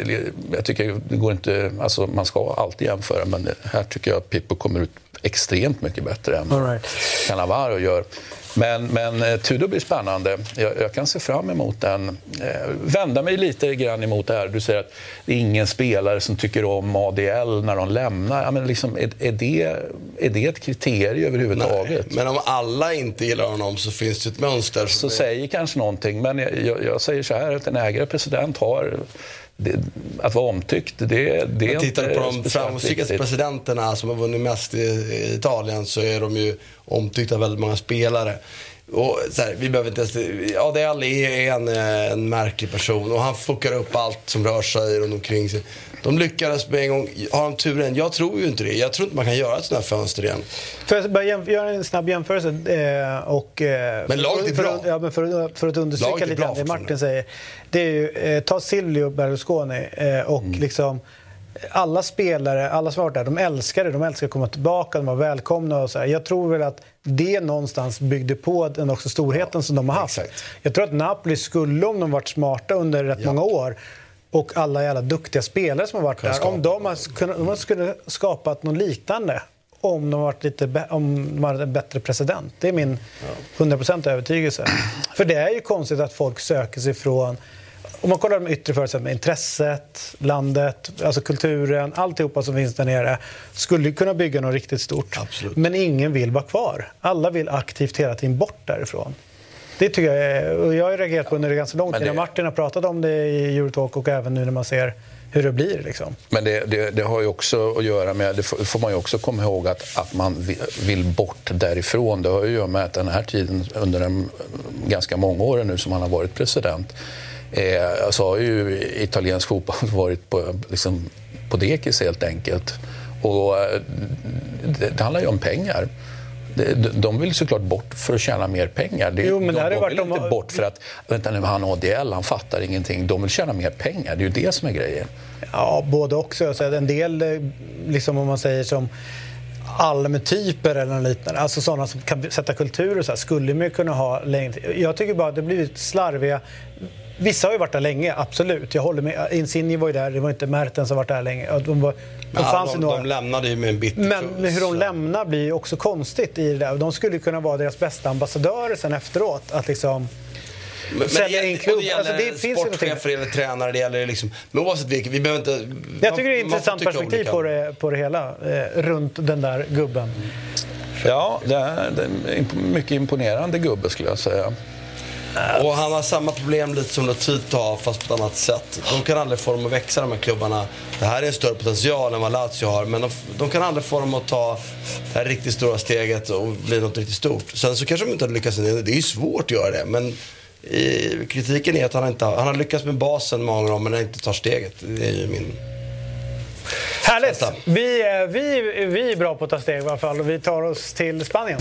jag tycker det går inte... Alltså, man ska alltid jämföra, men det, här tycker jag att Pippo kommer ut extremt mycket bättre än All right. Cannavaro gör. Men, men eh, Tudor blir spännande. Jag, jag kan se fram emot den. Eh, vända mig lite grann emot det här. Du säger att det är ingen spelare som tycker om ADL när de lämnar. Ja, men liksom, är, är, det, är det ett kriterium överhuvudtaget? Men om alla inte gillar honom så finns det ett mönster. Så säger kanske någonting. Men jag, jag, jag säger så här att en ägare president har... Det, att vara omtyckt, det, det är tittar inte på de framgångsrikaste viktigt. presidenterna som har vunnit mest i, i Italien så är de ju omtyckta av väldigt många spelare. Och så här, vi behöver inte ens, ADL är en, eh, en märklig person och han fuckar upp allt som rör sig runt omkring sig. De lyckades med en gång. Har de turen? Jag tror ju inte det. Jag tror inte man kan göra ett sånt här fönster igen. Får jag bara göra en snabb jämförelse? Eh, och, eh, Men laget är bra. För, ja, men för, att- för att understryka lite grann det. Martin säger. Det är ju, eh, ta Silvio Berlusconi och Mm. liksom alla spelare, alla som har varit där, de älskar det. De älskar att komma tillbaka, de var välkomna och så här. Jag tror väl att det någonstans byggde på den också storheten som de har haft. Jag tror att Napoli skulle, om de varit smarta under rätt många år och alla jävla duktiga spelare som har varit där, om de, har, kunnat- de skulle skapat något liknande om de varit lite om de hade en bättre president. Det är min 100% övertygelse. För det är ju konstigt att folk söker sig från om man kollar de yttre förutsättningarna, intresset, landet, alltså kulturen, alltihopa som finns där nere skulle kunna bygga något riktigt stort. Men ingen vill vara kvar. Alla vill aktivt hela tiden bort därifrån. Det tycker jag är, jag har reagerat på under ganska lång tid. det- Martin har pratat om det i Eurotalk och även nu när man ser hur det blir. Liksom. Men det, det, det har ju också att göra med, det får man ju också komma ihåg, att, att man vi- vill bort därifrån. Det har ju att göra med att den här tiden, under en, ganska många år nu som han har varit president, eh, så har ju italiensk fotboll varit på, liksom, på dekis helt enkelt. Och eh, det, det handlar ju om pengar. De, de vill såklart bort för att tjäna mer pengar. Det, Jo, men det de, de varit vill om- inte bort för att, vänta nu, han ADL, han fattar ingenting. De vill tjäna mer pengar. Det är ju det som är grejen. Ja, både också. Så en del, eh, liksom om man säger som almtyper eller liknande, alltså sådana som kan sätta kultur och så här, skulle man kunna ha längre. Jag tycker bara att det blivit slarviga. Vissa har ju varit där länge, absolut. Jag håller med. Insigne var ju där, det var inte Mertens som varit där länge. De, var, de Ja, fanns de, de lämnade ju med en bitter Men kurs. hur de lämnar blir ju också konstigt i det där. De skulle kunna vara deras bästa ambassadörer sen efteråt. Att liksom Men, men sälja det, in och klubb. det gäller Alltså, det finns sportchefer eller tränare, det gäller liksom, men oavsett vilket, vi behöver inte... Jag tycker det är ett intressant perspektiv olika. på det, på det hela. Eh, runt den där gubben. Ja, det är, det är mycket imponerande gubbe skulle jag säga. Och han har samma problem lite som Lotito har, fast på ett annat sätt. De kan aldrig få dem att växa, de här klubbarna. Det här är en större potential än vad Lazio har, men de, de kan aldrig få dem att ta det här riktigt stora steget och bli något riktigt stort. Sen så kanske de inte har lyckats, det är ju svårt att göra det, men i, kritiken är att han inte han har lyckats med basen många gånger, men han inte tar steget. Det är ju min... Härligt! Vi, eh, vi, vi är bra på att ta steg i alla fall och vi tar oss till Spanien.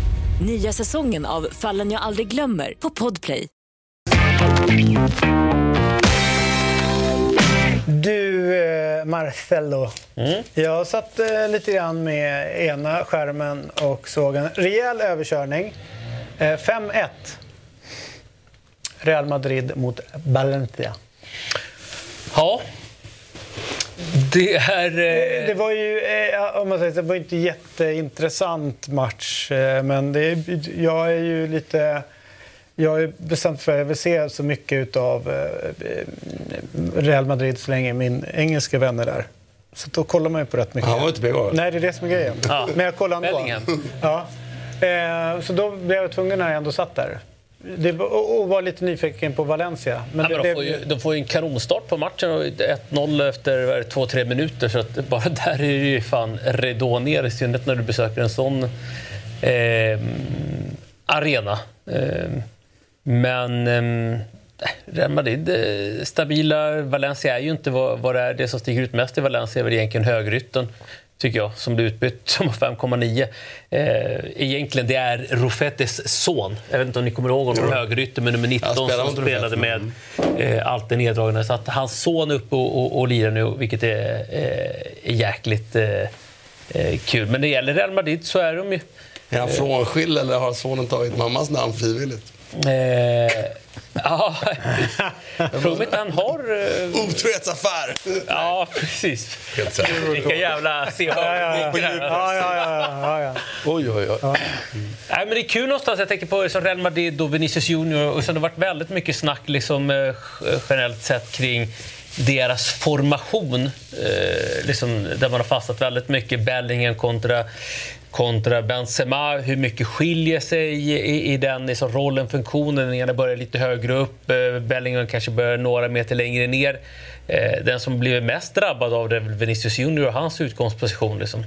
Nya säsongen av Fallen jag aldrig glömmer på Podplay. Du, eh, Marcello. Jag satt eh, lite grann med ena skärmen och såg en rejäl överkörning. Eh, 5-1. Real Madrid mot Valencia. Ja. Det är... Det, det var ju, eh, om man säger det var inte jätteintressant match. Eh, men det, jag är ju lite... Jag är bestämt för att jag vill se så mycket av Real Madrid så länge min engelska vän är där. Så då kollar man ju på rätt mycket. Han var inte igår. Nej, det är det som är grejen. Ja. Men jag kollar ändå. Bellingham. Ja. Eh, så då blev jag tvungen när jag ändå satt där. Det, var- och, var lite nyfiken på Valencia. Men det, men de, får ju, de får ju en kanonstart på matchen. och 1-0 efter vad är det, två, tre minuter. Så att bara (laughs) där är det ju fan ridå ner. I synnerhet när du besöker en sån eh, arena. Eh, men eh, Real Madrid eh, stabila. Valencia är ju inte vad, vad det är. Det som sticker ut mest i Valencia är väl egentligen högrytten tycker jag, som blev utbytt (laughs) som har 5,9. Eh, egentligen det är Rufetes son. Jag vet inte om ni kommer ihåg honom, högerytter med nummer 19 Ja, spelar som spelade med eh, allt det neddragna. Så att hans son är uppe och, och, och lirar nu, vilket är, eh, är jäkligt eh, eh, kul. Men när det gäller Real Madrid så är de ju... Är han frånskild eller har sonen tagit mammas namn frivilligt? Eh, ja, mig inte han har... Eh, Otrohetsaffär! ja, precis. Vilka jävla se ja, ja. Oj, oj, oj. Nej, men det är kul någonstans. Jag tänker på liksom Real Madrid och Vinicius Junior. Och sen har det varit väldigt mycket snack liksom, eh, generellt sett kring deras formation. Eh, liksom, där man har fastnat väldigt mycket. Bellingham kontra, kontra Benzema. Hur mycket skiljer sig i, i, den liksom, rollen, funktionen? Den ena börjar lite högre upp. Eh, Bellingham kanske börjar några meter längre ner. Eh, den som blivit mest drabbad av det är väl Vinicius Junior och hans utgångsposition. Liksom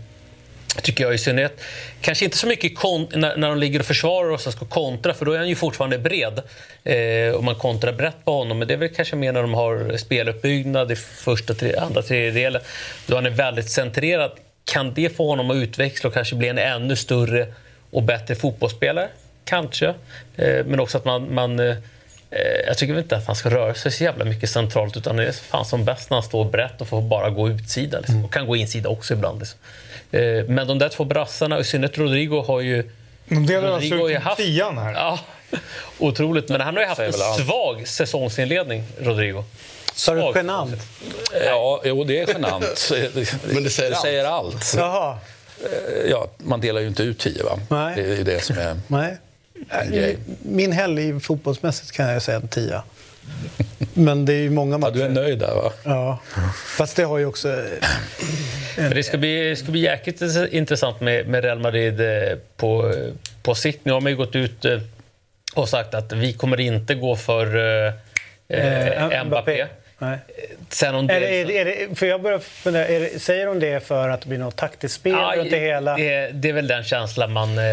tycker jag i synnerhet. Kanske inte så mycket när, när de ligger och försvarar och sen ska kontra, för då är han ju fortfarande bred. Eh, och man kontrar brett på honom. Men det är väl kanske mer när de har speluppbyggnad i första, tre, andra tredjedelen. Då han är väldigt centrerad. Kan det få honom att utväxla och kanske bli en ännu större och bättre fotbollsspelare? Kanske. Eh, men också att man... man eh, jag tycker inte att han ska röra sig så jävla mycket centralt utan det är fan som bäst när han står brett och får bara gå utsida. Liksom. Och kan gå insida också ibland. Liksom. Eh, Men de där två brassarna, i synnerhet Rodrigo, har ju... De delar alltså Rodrigo ut haft- tian här. Ja, (laughs) otroligt. Men han har ju haft en svag säsongsinledning, Rodrigo. Sa du genant? Ja, jo, det är genant. (laughs) Men det säger allt. säger allt. Jaha. Ja, man delar ju inte ut tio, va? Nej. Det är ju det som är... Nej. En grej. Min helg fotbollsmässigt kan jag säga en tia. Men det är ju många matcher. Ja, du är nöjd där va? Ja. Fast det har ju också... Men det ska bli, det ska bli jäkligt intressant med, med Real Madrid eh, på, på sikt. Nu har man ju gått ut eh, och sagt att vi kommer inte gå för eh, eh, Mbappé. Nej. Sen om Är det, det, är det, är det, för jag börjar fundera, det, säger de det för att det blir något taktiskt spel Ja, runt det hela? Det, det är väl den känslan man, eh,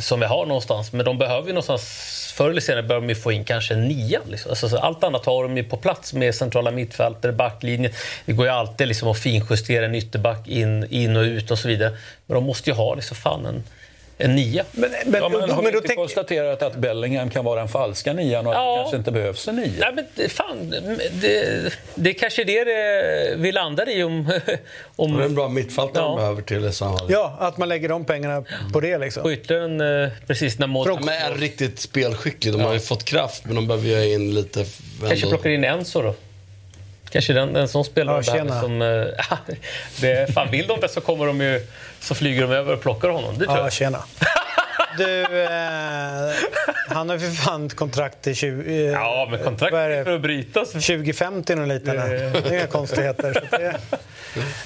som vi har någonstans. Men de behöver ju någonstans, förr eller senare behöver de få in kanske en nia. Liksom. Alltså, så allt annat har de ju på plats med centrala mittfältare, backlinjen. Det går ju alltid liksom att finjustera en ytterback in, in och ut och så vidare. Men de måste ju ha liksom, fan en, en nia. Men, men, Ja, men, men, har vi då inte tänk, konstaterat att Bellingham kan vara den falska nian och att Ja. det kanske inte behövs en nia? Nej, men det- fan, det, det är kanske det, det vi landar i om... om Det är en bra mittfältare Ja. de behöver till i ja, att man lägger de pengarna på det liksom. på ytterligare en, precis när Modric... men är riktigt spelskicklig. De har ju fått kraft, men de behöver ju in lite... Kanske plockar in Enzo då. Kanske den, en sån spelare Ja, tjena. som... eh, (laughs) det, fan, vill de det så kommer de ju... Så flyger de över och plockar honom. Det tror Ja, jag. tjena. (laughs) Du, eh, han har ju för fan ett kontrakt till 20... Eh, Ja, men kontrakt är för att brytas. 2050 och. Det- Det är inga konstigheter. Så det,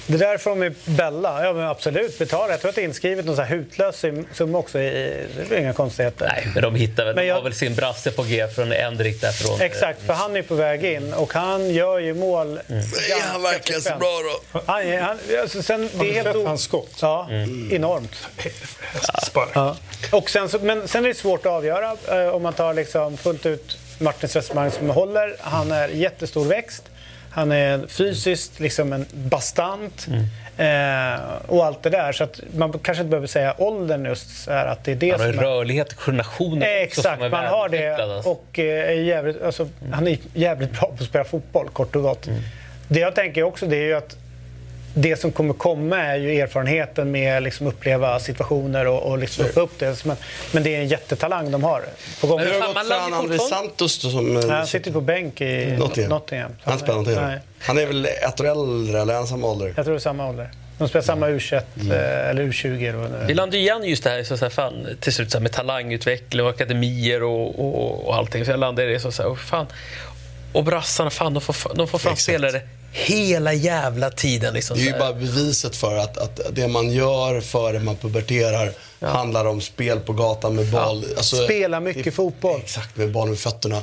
det där får de ju bälla. Ja, men absolut, betala. Jag tror att det är inskrivet någon så här hutlös sum- summa också. I, det är inga konstigheter. Nej, men de hittar väl, Men de jag- har väl sin brasse på G från Endrik därifrån. Exakt, för han är på väg in och han gör ju mål. Mm. Är han verkligen så bra då? Han, är- han, alltså, sen, det är helt hans skott? Ja, Mm. enormt. Spark. Ja. Och sen, så, men sen är det svårt att avgöra eh, om man tar liksom fullt ut Martins resonemang som håller. Han är jättestor växt. Han är fysiskt liksom en bastant. Eh, och allt det där. Så att man kanske inte behöver säga åldern just. Här, att det är det Han har som en rörlighet, koordination också Exakt, man har det. alltså. Och eh, är jävligt, alltså, han är jävligt bra på att spela fotboll, kort och gott. Det jag tänker också det är ju att det som kommer komma är ju erfarenheten med liksom uppleva situationer och, och liksom få upp det. Men, men det är en jättetalang de har. På gång. Men Hur har det gått man för André Santos som... eh, Nej, han sitter på bänk i Nottingham. Nottingham. Han spelar? Nej, Han är väl ett år äldre, eller han samma ålder? jag tror det är samma ålder. De spelar samma U21 eh, eller U20 eller vad det Vi är. landade igen just det här, så så här fan, till slut så här, med talangutveckling och akademier och, och, och allting. Så jag landade i det så, så här, oh, fan. Och brassarna, fan, de får, de får fram Exakt. spelare hela jävla tiden. Liksom, Det är ju bara beviset för att, att det man gör före man puberterar handlar om spel på gatan med boll. Alltså, Spela mycket det- fotboll. Exakt, med boll med fötterna.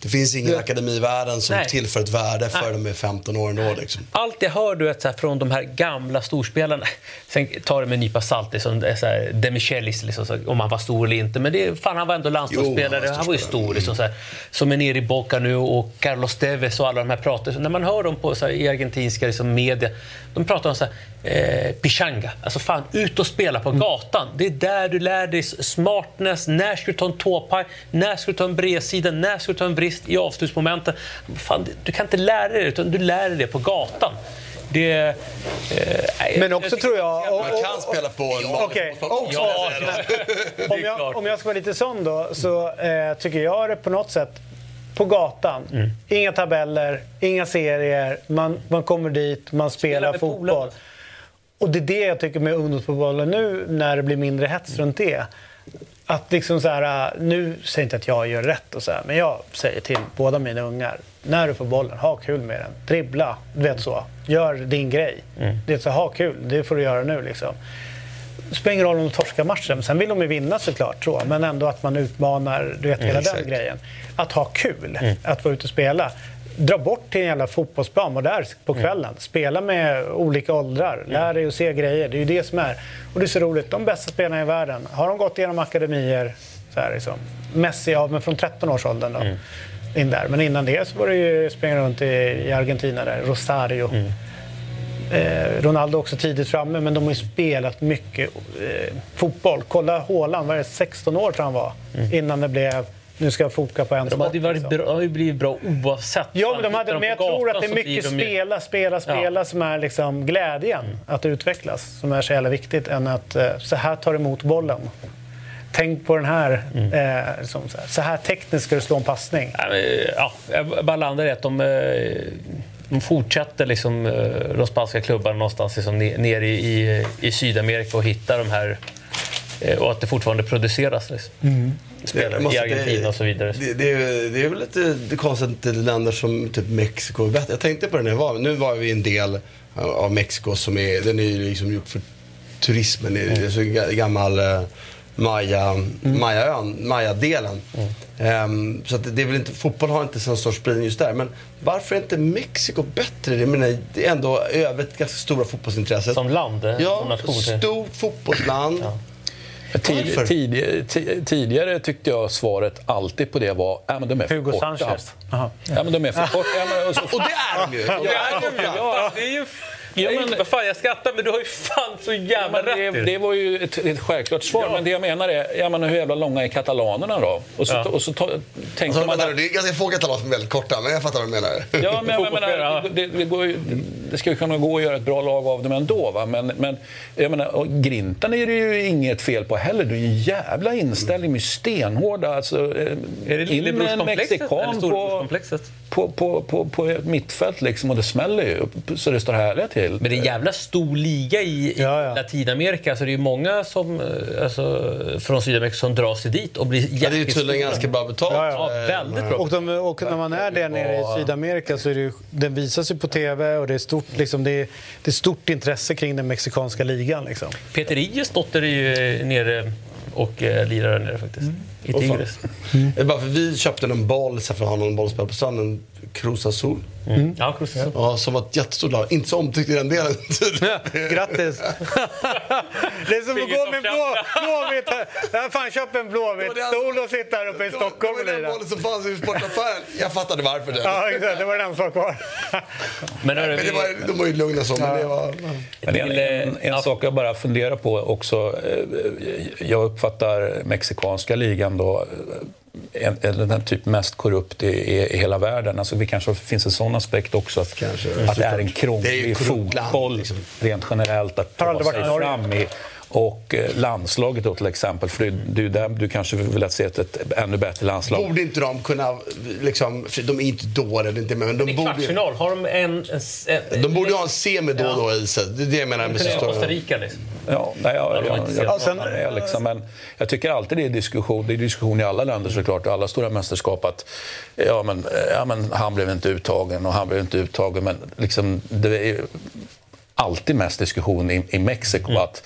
Det finns ingen akademi i världen som Nej. tillför ett värde för de är 15 år ändå. Liksom. Allt jag hör du vet, så här, från de här gamla storspelarna, sen tar det med en nypa salt, liksom, så här, De Michelis, liksom, så, om han var stor eller inte. Men det, fan, han var ändå landslagsspelare, han han var ju stor. Liksom, så här, som är nere i Boca nu och Carlos Tevez och alla de här pratar. Så när man hör dem på, så i argentinska liksom, media, de pratar om så här, eh, pichanga. Alltså fan, ut och spela på gatan. Det är där du lär dig smartness, när ska du ta en tåpaj, när ska du ta en bredsida, när ska du ta en brist i avslutsmomenten. Fan, du kan inte lära dig det, utan du lär dig det på gatan. Det, eh, Men också tror jag... och- Man och- kan spela på en Okej, också. Ja, (laughs) om, jag, om jag ska vara lite sån då, så eh, tycker jag det på något sätt på gatan. Mm. Inga tabeller, inga serier. Man, man kommer dit, man spelar med fotboll. polarna. Och det är det jag tycker med ungdomsfotbollen nu, när det blir mindre hets runt det. Att liksom så här, nu säger inte att jag gör rätt och så här, men jag säger till båda mina ungar. När du får bollen, ha kul med den. Dribbla, du vet så. Gör din grej. Det är så, ha kul, det får du göra nu liksom. Det spelar ingen roll om de torskar matchen. Sen vill de ju vinna såklart, så. men ändå att man utmanar du vet, hela exakt. den grejen. Att ha kul, att vara ute och spela. Dra bort till en jävla fotbollsplan, var där på kvällen. Spela med olika åldrar, lär dig att se grejer. Det är ju det som är. Och det är så roligt, de bästa spelarna i världen, har de gått igenom akademier, så här liksom. Messi, ja, men från 13 års åldern då. In där. Men innan det så var det ju springa runt i, i Argentina där, Rosario. Eh, Ronaldo också tidigt framme, men de har ju spelat mycket eh, fotboll. Kolla Haaland, vad är det, 16 år tror han var, innan det blev nu ska jag foka på en De sport. hade ju varit liksom. bra, de hade ju blivit bra oavsett. Ja, men, de hade, men jag tror att det är mycket de spela, spela, spela som är liksom glädjen att utvecklas som är så jävla viktigt än att eh, så här tar du emot bollen. Tänk på den här, Mm. eh, liksom så, här så här tekniskt ska du slå en passning. Ja, men, Ja, jag bara landar i att de, eh, de fortsätter liksom, eh, de spanska klubbarna någonstans liksom, ne- nere i, i, i Sydamerika och hittar de här eh, och att det fortfarande produceras. Liksom. spelare måste- i Argentina och så vidare. Det, det, är- det är väl lite det konstigt att inte länder som typ Mexiko är bättre. Jag tänkte på det när jag var Nu var vi en del av Mexiko som är, den är ju liksom gjord för turismen. Det är så ga- gammal eh, Maya, Mayaön, Maya-delen. Ehm, så att det- är väl inte, fotboll har inte sån sorts spridning just där. Men varför är inte Mexiko bättre? Jag menar, det är ändå övrigt ganska stora fotbollsintresset. Som land, eh, som Ja, nation. stort fotbollsland. Tid, Varför? tidigare, ti- tidigare tyckte jag svaret alltid på det var ja, men de är för Hugo korta. Sanchez. Ja, men de är för korta. Ja, men, och så, Och det är de ju! Ja, det är ju- ja, det är ju... Ja, men, vad fan, jag skrattar, men du har ju fan så jävla men rätt det, det var ju ett, ett självklart svar, men det jag menar är, ja, men hur jävla långa är katalanerna då? Och så, Ja. och så ta, tänker Alltså, man... nu, det är ganska få katalaner som är väldigt korta, men jag fattar vad du menar. Ja, men jag (laughs) menar, det, det, går ju, det ska ju kunna gå att göra ett bra lag av dem ändå. Va? Men, men jag menar, och Grintan är det ju inget fel på heller. Det är ju en jävla inställning med stenhårda... Alltså, eh, Är det in med en mexikan på, storebrorskomplexet? på, på, på, på ett mittfält liksom, och det smäller ju så det står härliga till. Men det är en jävla stor liga i, i Latinamerika. Så det är ju många som, eh, alltså, från Sydamerika som drar sig dit och blir Ja, det är ju tydligen ganska bra betalt. Ja, väldigt bra. Och, de, och när man är där nere i Sydamerika så är det ju, den visas ju på TV och det är stort, liksom, det är, det är stort intresse kring den mexikanska ligan. Liksom. Peter Ijes dotter är ju nere och eh, lirar där nere faktiskt. I Tigres. Det är bara för vi köpte en boll så för att ha någon bollspelare på stranden, en Cruz Azul. Mm. Ja, Cruz Azul. Ja, som var ett jättestort lag. Inte så omtyckt i den delen. (laughs) Grattis! (laughs) det är som att gå med en blå, blåvitt. Jag fan köpt en blåvitt stol och sitta här uppe i Stockholm och Det var den bollen som fanns i sportaffären. Jag fattade varför. Det. Ja, exakt. Det var den som var kvar. (laughs) Men, hörru, Men det var, de var ju lugna så, men det var... Men en, en, en sak jag bara funderar på också. eh, Jag uppfattar mexikanska ligan då en, en, den typ mest korrupt i, i, i hela världen. Alltså, det kanske finns en sån aspekt också. Att, att det är en krånglig fotboll liksom. rent generellt att ta sig fram i. Och eh, landslaget då till exempel, för det, är där du kanske vill att se ett, ett ännu bättre landslag. Borde inte de kunna, liksom, de är inte dåliga, inte, men de I borde, kvartsfinal har de en... en, en de borde ju ha en semi då och då i sig. Det är det jag menar med så Costa stora... Rica liksom. Ja, nej, jag, jag, liksom, men jag tycker alltid det är diskussion. Det är diskussion i alla länder såklart, alla stora mästerskap att ja, men, ja, men han blev inte uttagen och han blev inte uttagen. Men liksom, det är alltid mest diskussion i, i Mexiko att,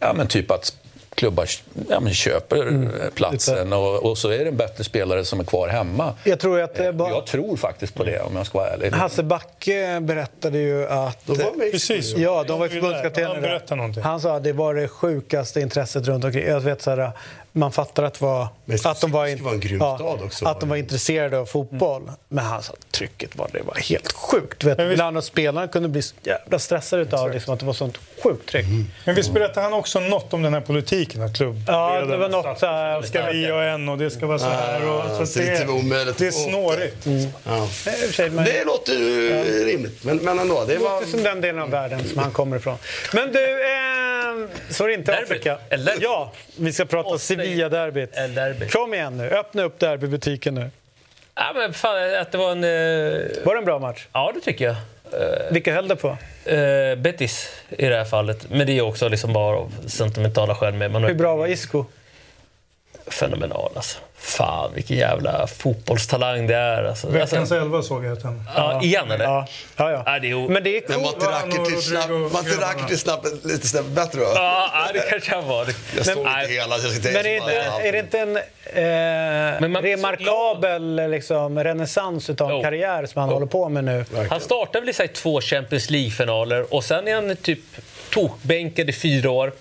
ja, men typ att klubbar ja, men köper platsen och, och så är det en bättre spelare som är kvar hemma. Jag tror att det bara... Jag tror faktiskt på det om jag ska vara ärlig. Hasse Backe berättade ju att... De var med Precis. Ja, de var Han förbundskaptener berättade någonting. Han sa att det var det sjukaste intresset runt omkring. Jag vet så här, man fattar att, var, Men att, de var, det var stad också. att de var intresserade av fotboll. Men han sa att trycket var, det var helt sjukt. Vet, Men visst- Ibland att spelarna kunde bli så jävla stressade utav liksom, att det var sånt sjukt tryck. Men visst berättade han också något om den här politiken? Att klubb, Ja, det var något så här- Ska vi ha en och det ska vara så här. Och, så att så det är det är få upp snårigt. Ja. Och sig, men- Det låter ju rimligt, men, men ändå. Det Det var... låter som den delen av världen som han kommer ifrån. Men du, eh, så är det inte Derbyt. Afrika. Ja, vi ska prata Sevilla-derbyt. El Derby. Kom igen nu, öppna upp derbybutiken nu. Ja, men fan, att det var en... eh, Var det en bra match? Ja, det tycker jag. Eh, Vilka höll det på? eh, Betis i det här fallet. Men det är också liksom bara av sentimentala skäl. Med. Man Hur bra var Isco? Fenomenal alltså. Fan vilken jävla fotbollstalang det är. Alltså. Veckans alltså, elva såg jag att han... ja, igen eller? Ja, ja. ja. Ja, det är o- Men det är coolt. Var inte? Rakitic lite snabbt bättre då? Ja, det kanske han var. Jag såg inte hela, jag ska inte Men är det, inte, är det inte en eh, Men man- remarkabel liksom, renässans utav Jo. karriär som han håller på med nu? Han startade väl i sig två Champions League-finaler och sen är han typ tokbänkad i fyra år.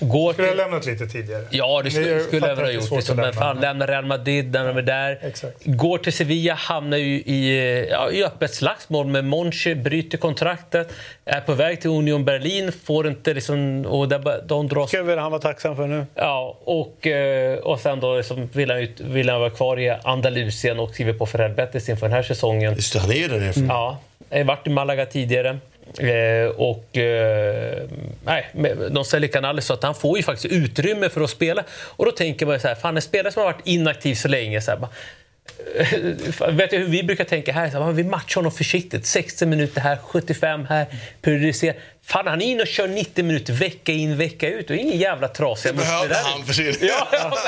Går Skulle ha till... lämnat lite tidigare. Ja, det skulle, skulle fattar jag ha det är gjort. Liksom, men fan, lämna. lämnar Real Madrid, lämnar med där. Exakt. Går till Sevilla, hamnar ju i, ja, i öppet slagsmål med Monchi, bryter kontraktet. Är på väg till Union Berlin, får inte liksom... Och där, de dras ska väl han vara tacksam för nu. Ja, och, eh, och sen då liksom vill, han, ut- vill han vara kvar i Andalusien och skriver på för Real Betis inför den här säsongen. Just det, han är ju där nerifrån. Ja, har varit i Malaga tidigare. Eh, och eh, nej, de säljer Canales så att han får ju faktiskt utrymme för att spela. Och då tänker man ju så här, fan en spelare som har varit inaktiv så länge, så här, bara, eh, vet jag hur vi brukar tänka här? Så här, vi matchar honom försiktigt. 60 minuter här, 75 här, periodiserar. Fan, han är inne och kör 90 minuter vecka in, vecka ut. Och ingen jävla trasiga Det behövde han för sin... Ja, ja,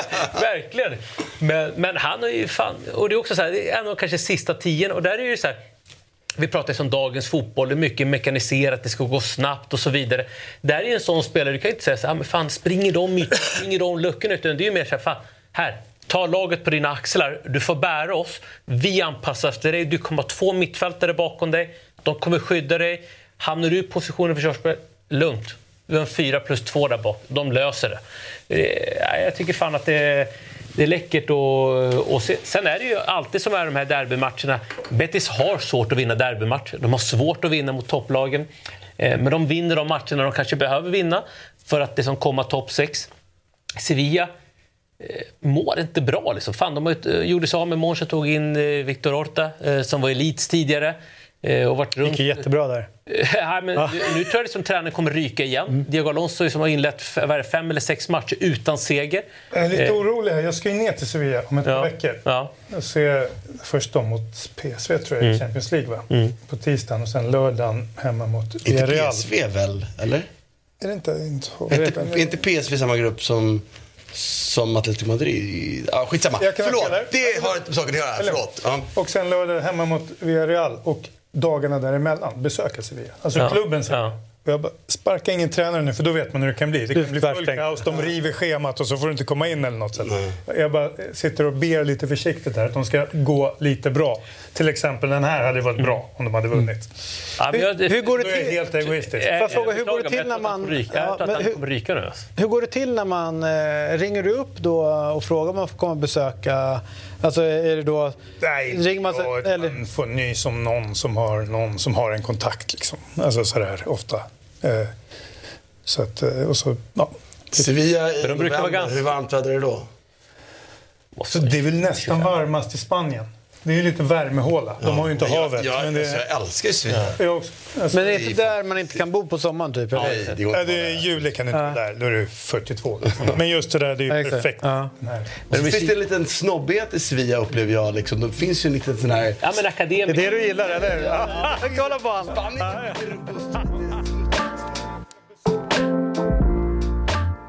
verkligen. Men, men han är ju fan... Och det är också så här, det är en av kanske sista tien. Och där är det ju så här... Vi pratar om dagens fotboll, det är mycket mekaniserat, det ska gå snabbt och så vidare. Där är en sån spelare, du kan inte säga så här, "Ah, men fan springer de mitt, springer de luckorna? Utan det är ju mer så här, fan, här, ta laget på dina axlar, du får bära oss, vi anpassar efter dig, du kommer ha två mittfältare bakom dig, de kommer skydda dig. Hamnar du i positionen för försvarsspel, lugnt. Du har en fyra plus två där bak, de löser det. Eh, jag tycker fan att det det är läckert att och se. Sen är det ju alltid som är de här derbymatcherna. Betis har svårt att vinna derbymatcher. De har svårt att vinna mot topplagen. Eh, men de vinner de matcherna de kanske behöver vinna för att det som komma topp 6. Sevilla eh, mår inte bra. Liksom. Fan, de eh, gjorde sig av med Monza, tog in Victor Horta som var elit tidigare eh, Och varit runt. Gick ju jättebra där. Nej, men nu, nu tror jag att som tränaren kommer ryka igen. Diego Alonso som har inlett det, fem eller sex matcher utan seger. Jag är lite Eh, orolig här. Jag ska ju ner till Sevilla om ett par veckor. Ja. Jag ser först då mot PSV tror jag, i Mm. Champions League va? Mm. På tisdagen och sen lördagen hemma mot Inte Villarreal. PSV väl? Eller? Är det inte, inte? Är inte, är inte PSV samma grupp som, som Atletico Madrid? Ja, skitsamma. Förlåt, det har inte med saken att göra. Förlåt. Ja. Och sen lördag hemma mot Villarreal och dagarna däremellan besöka Sevilla. Alltså Ja. klubben säger. Och jag bara, sparka ingen tränare nu för då vet man hur det kan bli. Det kan bli full kaos, de river schemat och så får du inte komma in eller något. Sätt. Jag bara sitter och ber lite försiktigt här att de ska gå lite bra. Till exempel den här hade varit bra om de hade vunnit. Ja, men jag- hur, hur går det till? helt egoistisk. Eh, Får jag fråga, hur går det till när man-. Ja, men hur-. Hur går det till när man eh, ringer du upp då och frågar om man får komma och besöka? Alltså är det då... Nej, ringer man, ja, eller, man får nys om någon som har, någon som har en kontakt. Liksom. Alltså sådär ofta. Eh, så att, eh, och så, ja. Sevilla i För de brukar vara november, ganska- hur varmt är det då? Så det är väl nästan varmast i Spanien. Det är ju lite värmehåla. De har ju inte Ja, jag- havet. jag- men det, alltså, jag älskar ju Sevilla. Jag också. Alltså, men det är inte där man inte kan bo på sommaren typ? eller? Nej, det, ja, det är juli kan du inte vara där. Då är du 42. Liksom. Men just det där, det är ju perfekt. Ja. Men det finns det en liten snobbighet i Sevilla upplever jag. Liksom. Det finns ju en liten sån här... Ja, men akademiker. Det är det du gillar, eller hur? Ja. (laughs) Kolla på honom!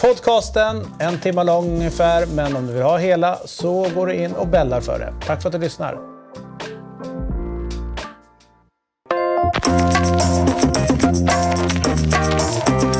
podcasten, en timme lång ungefär. Men om du vill ha hela så går du in och bällar för det. Tack för att du lyssnar. Ett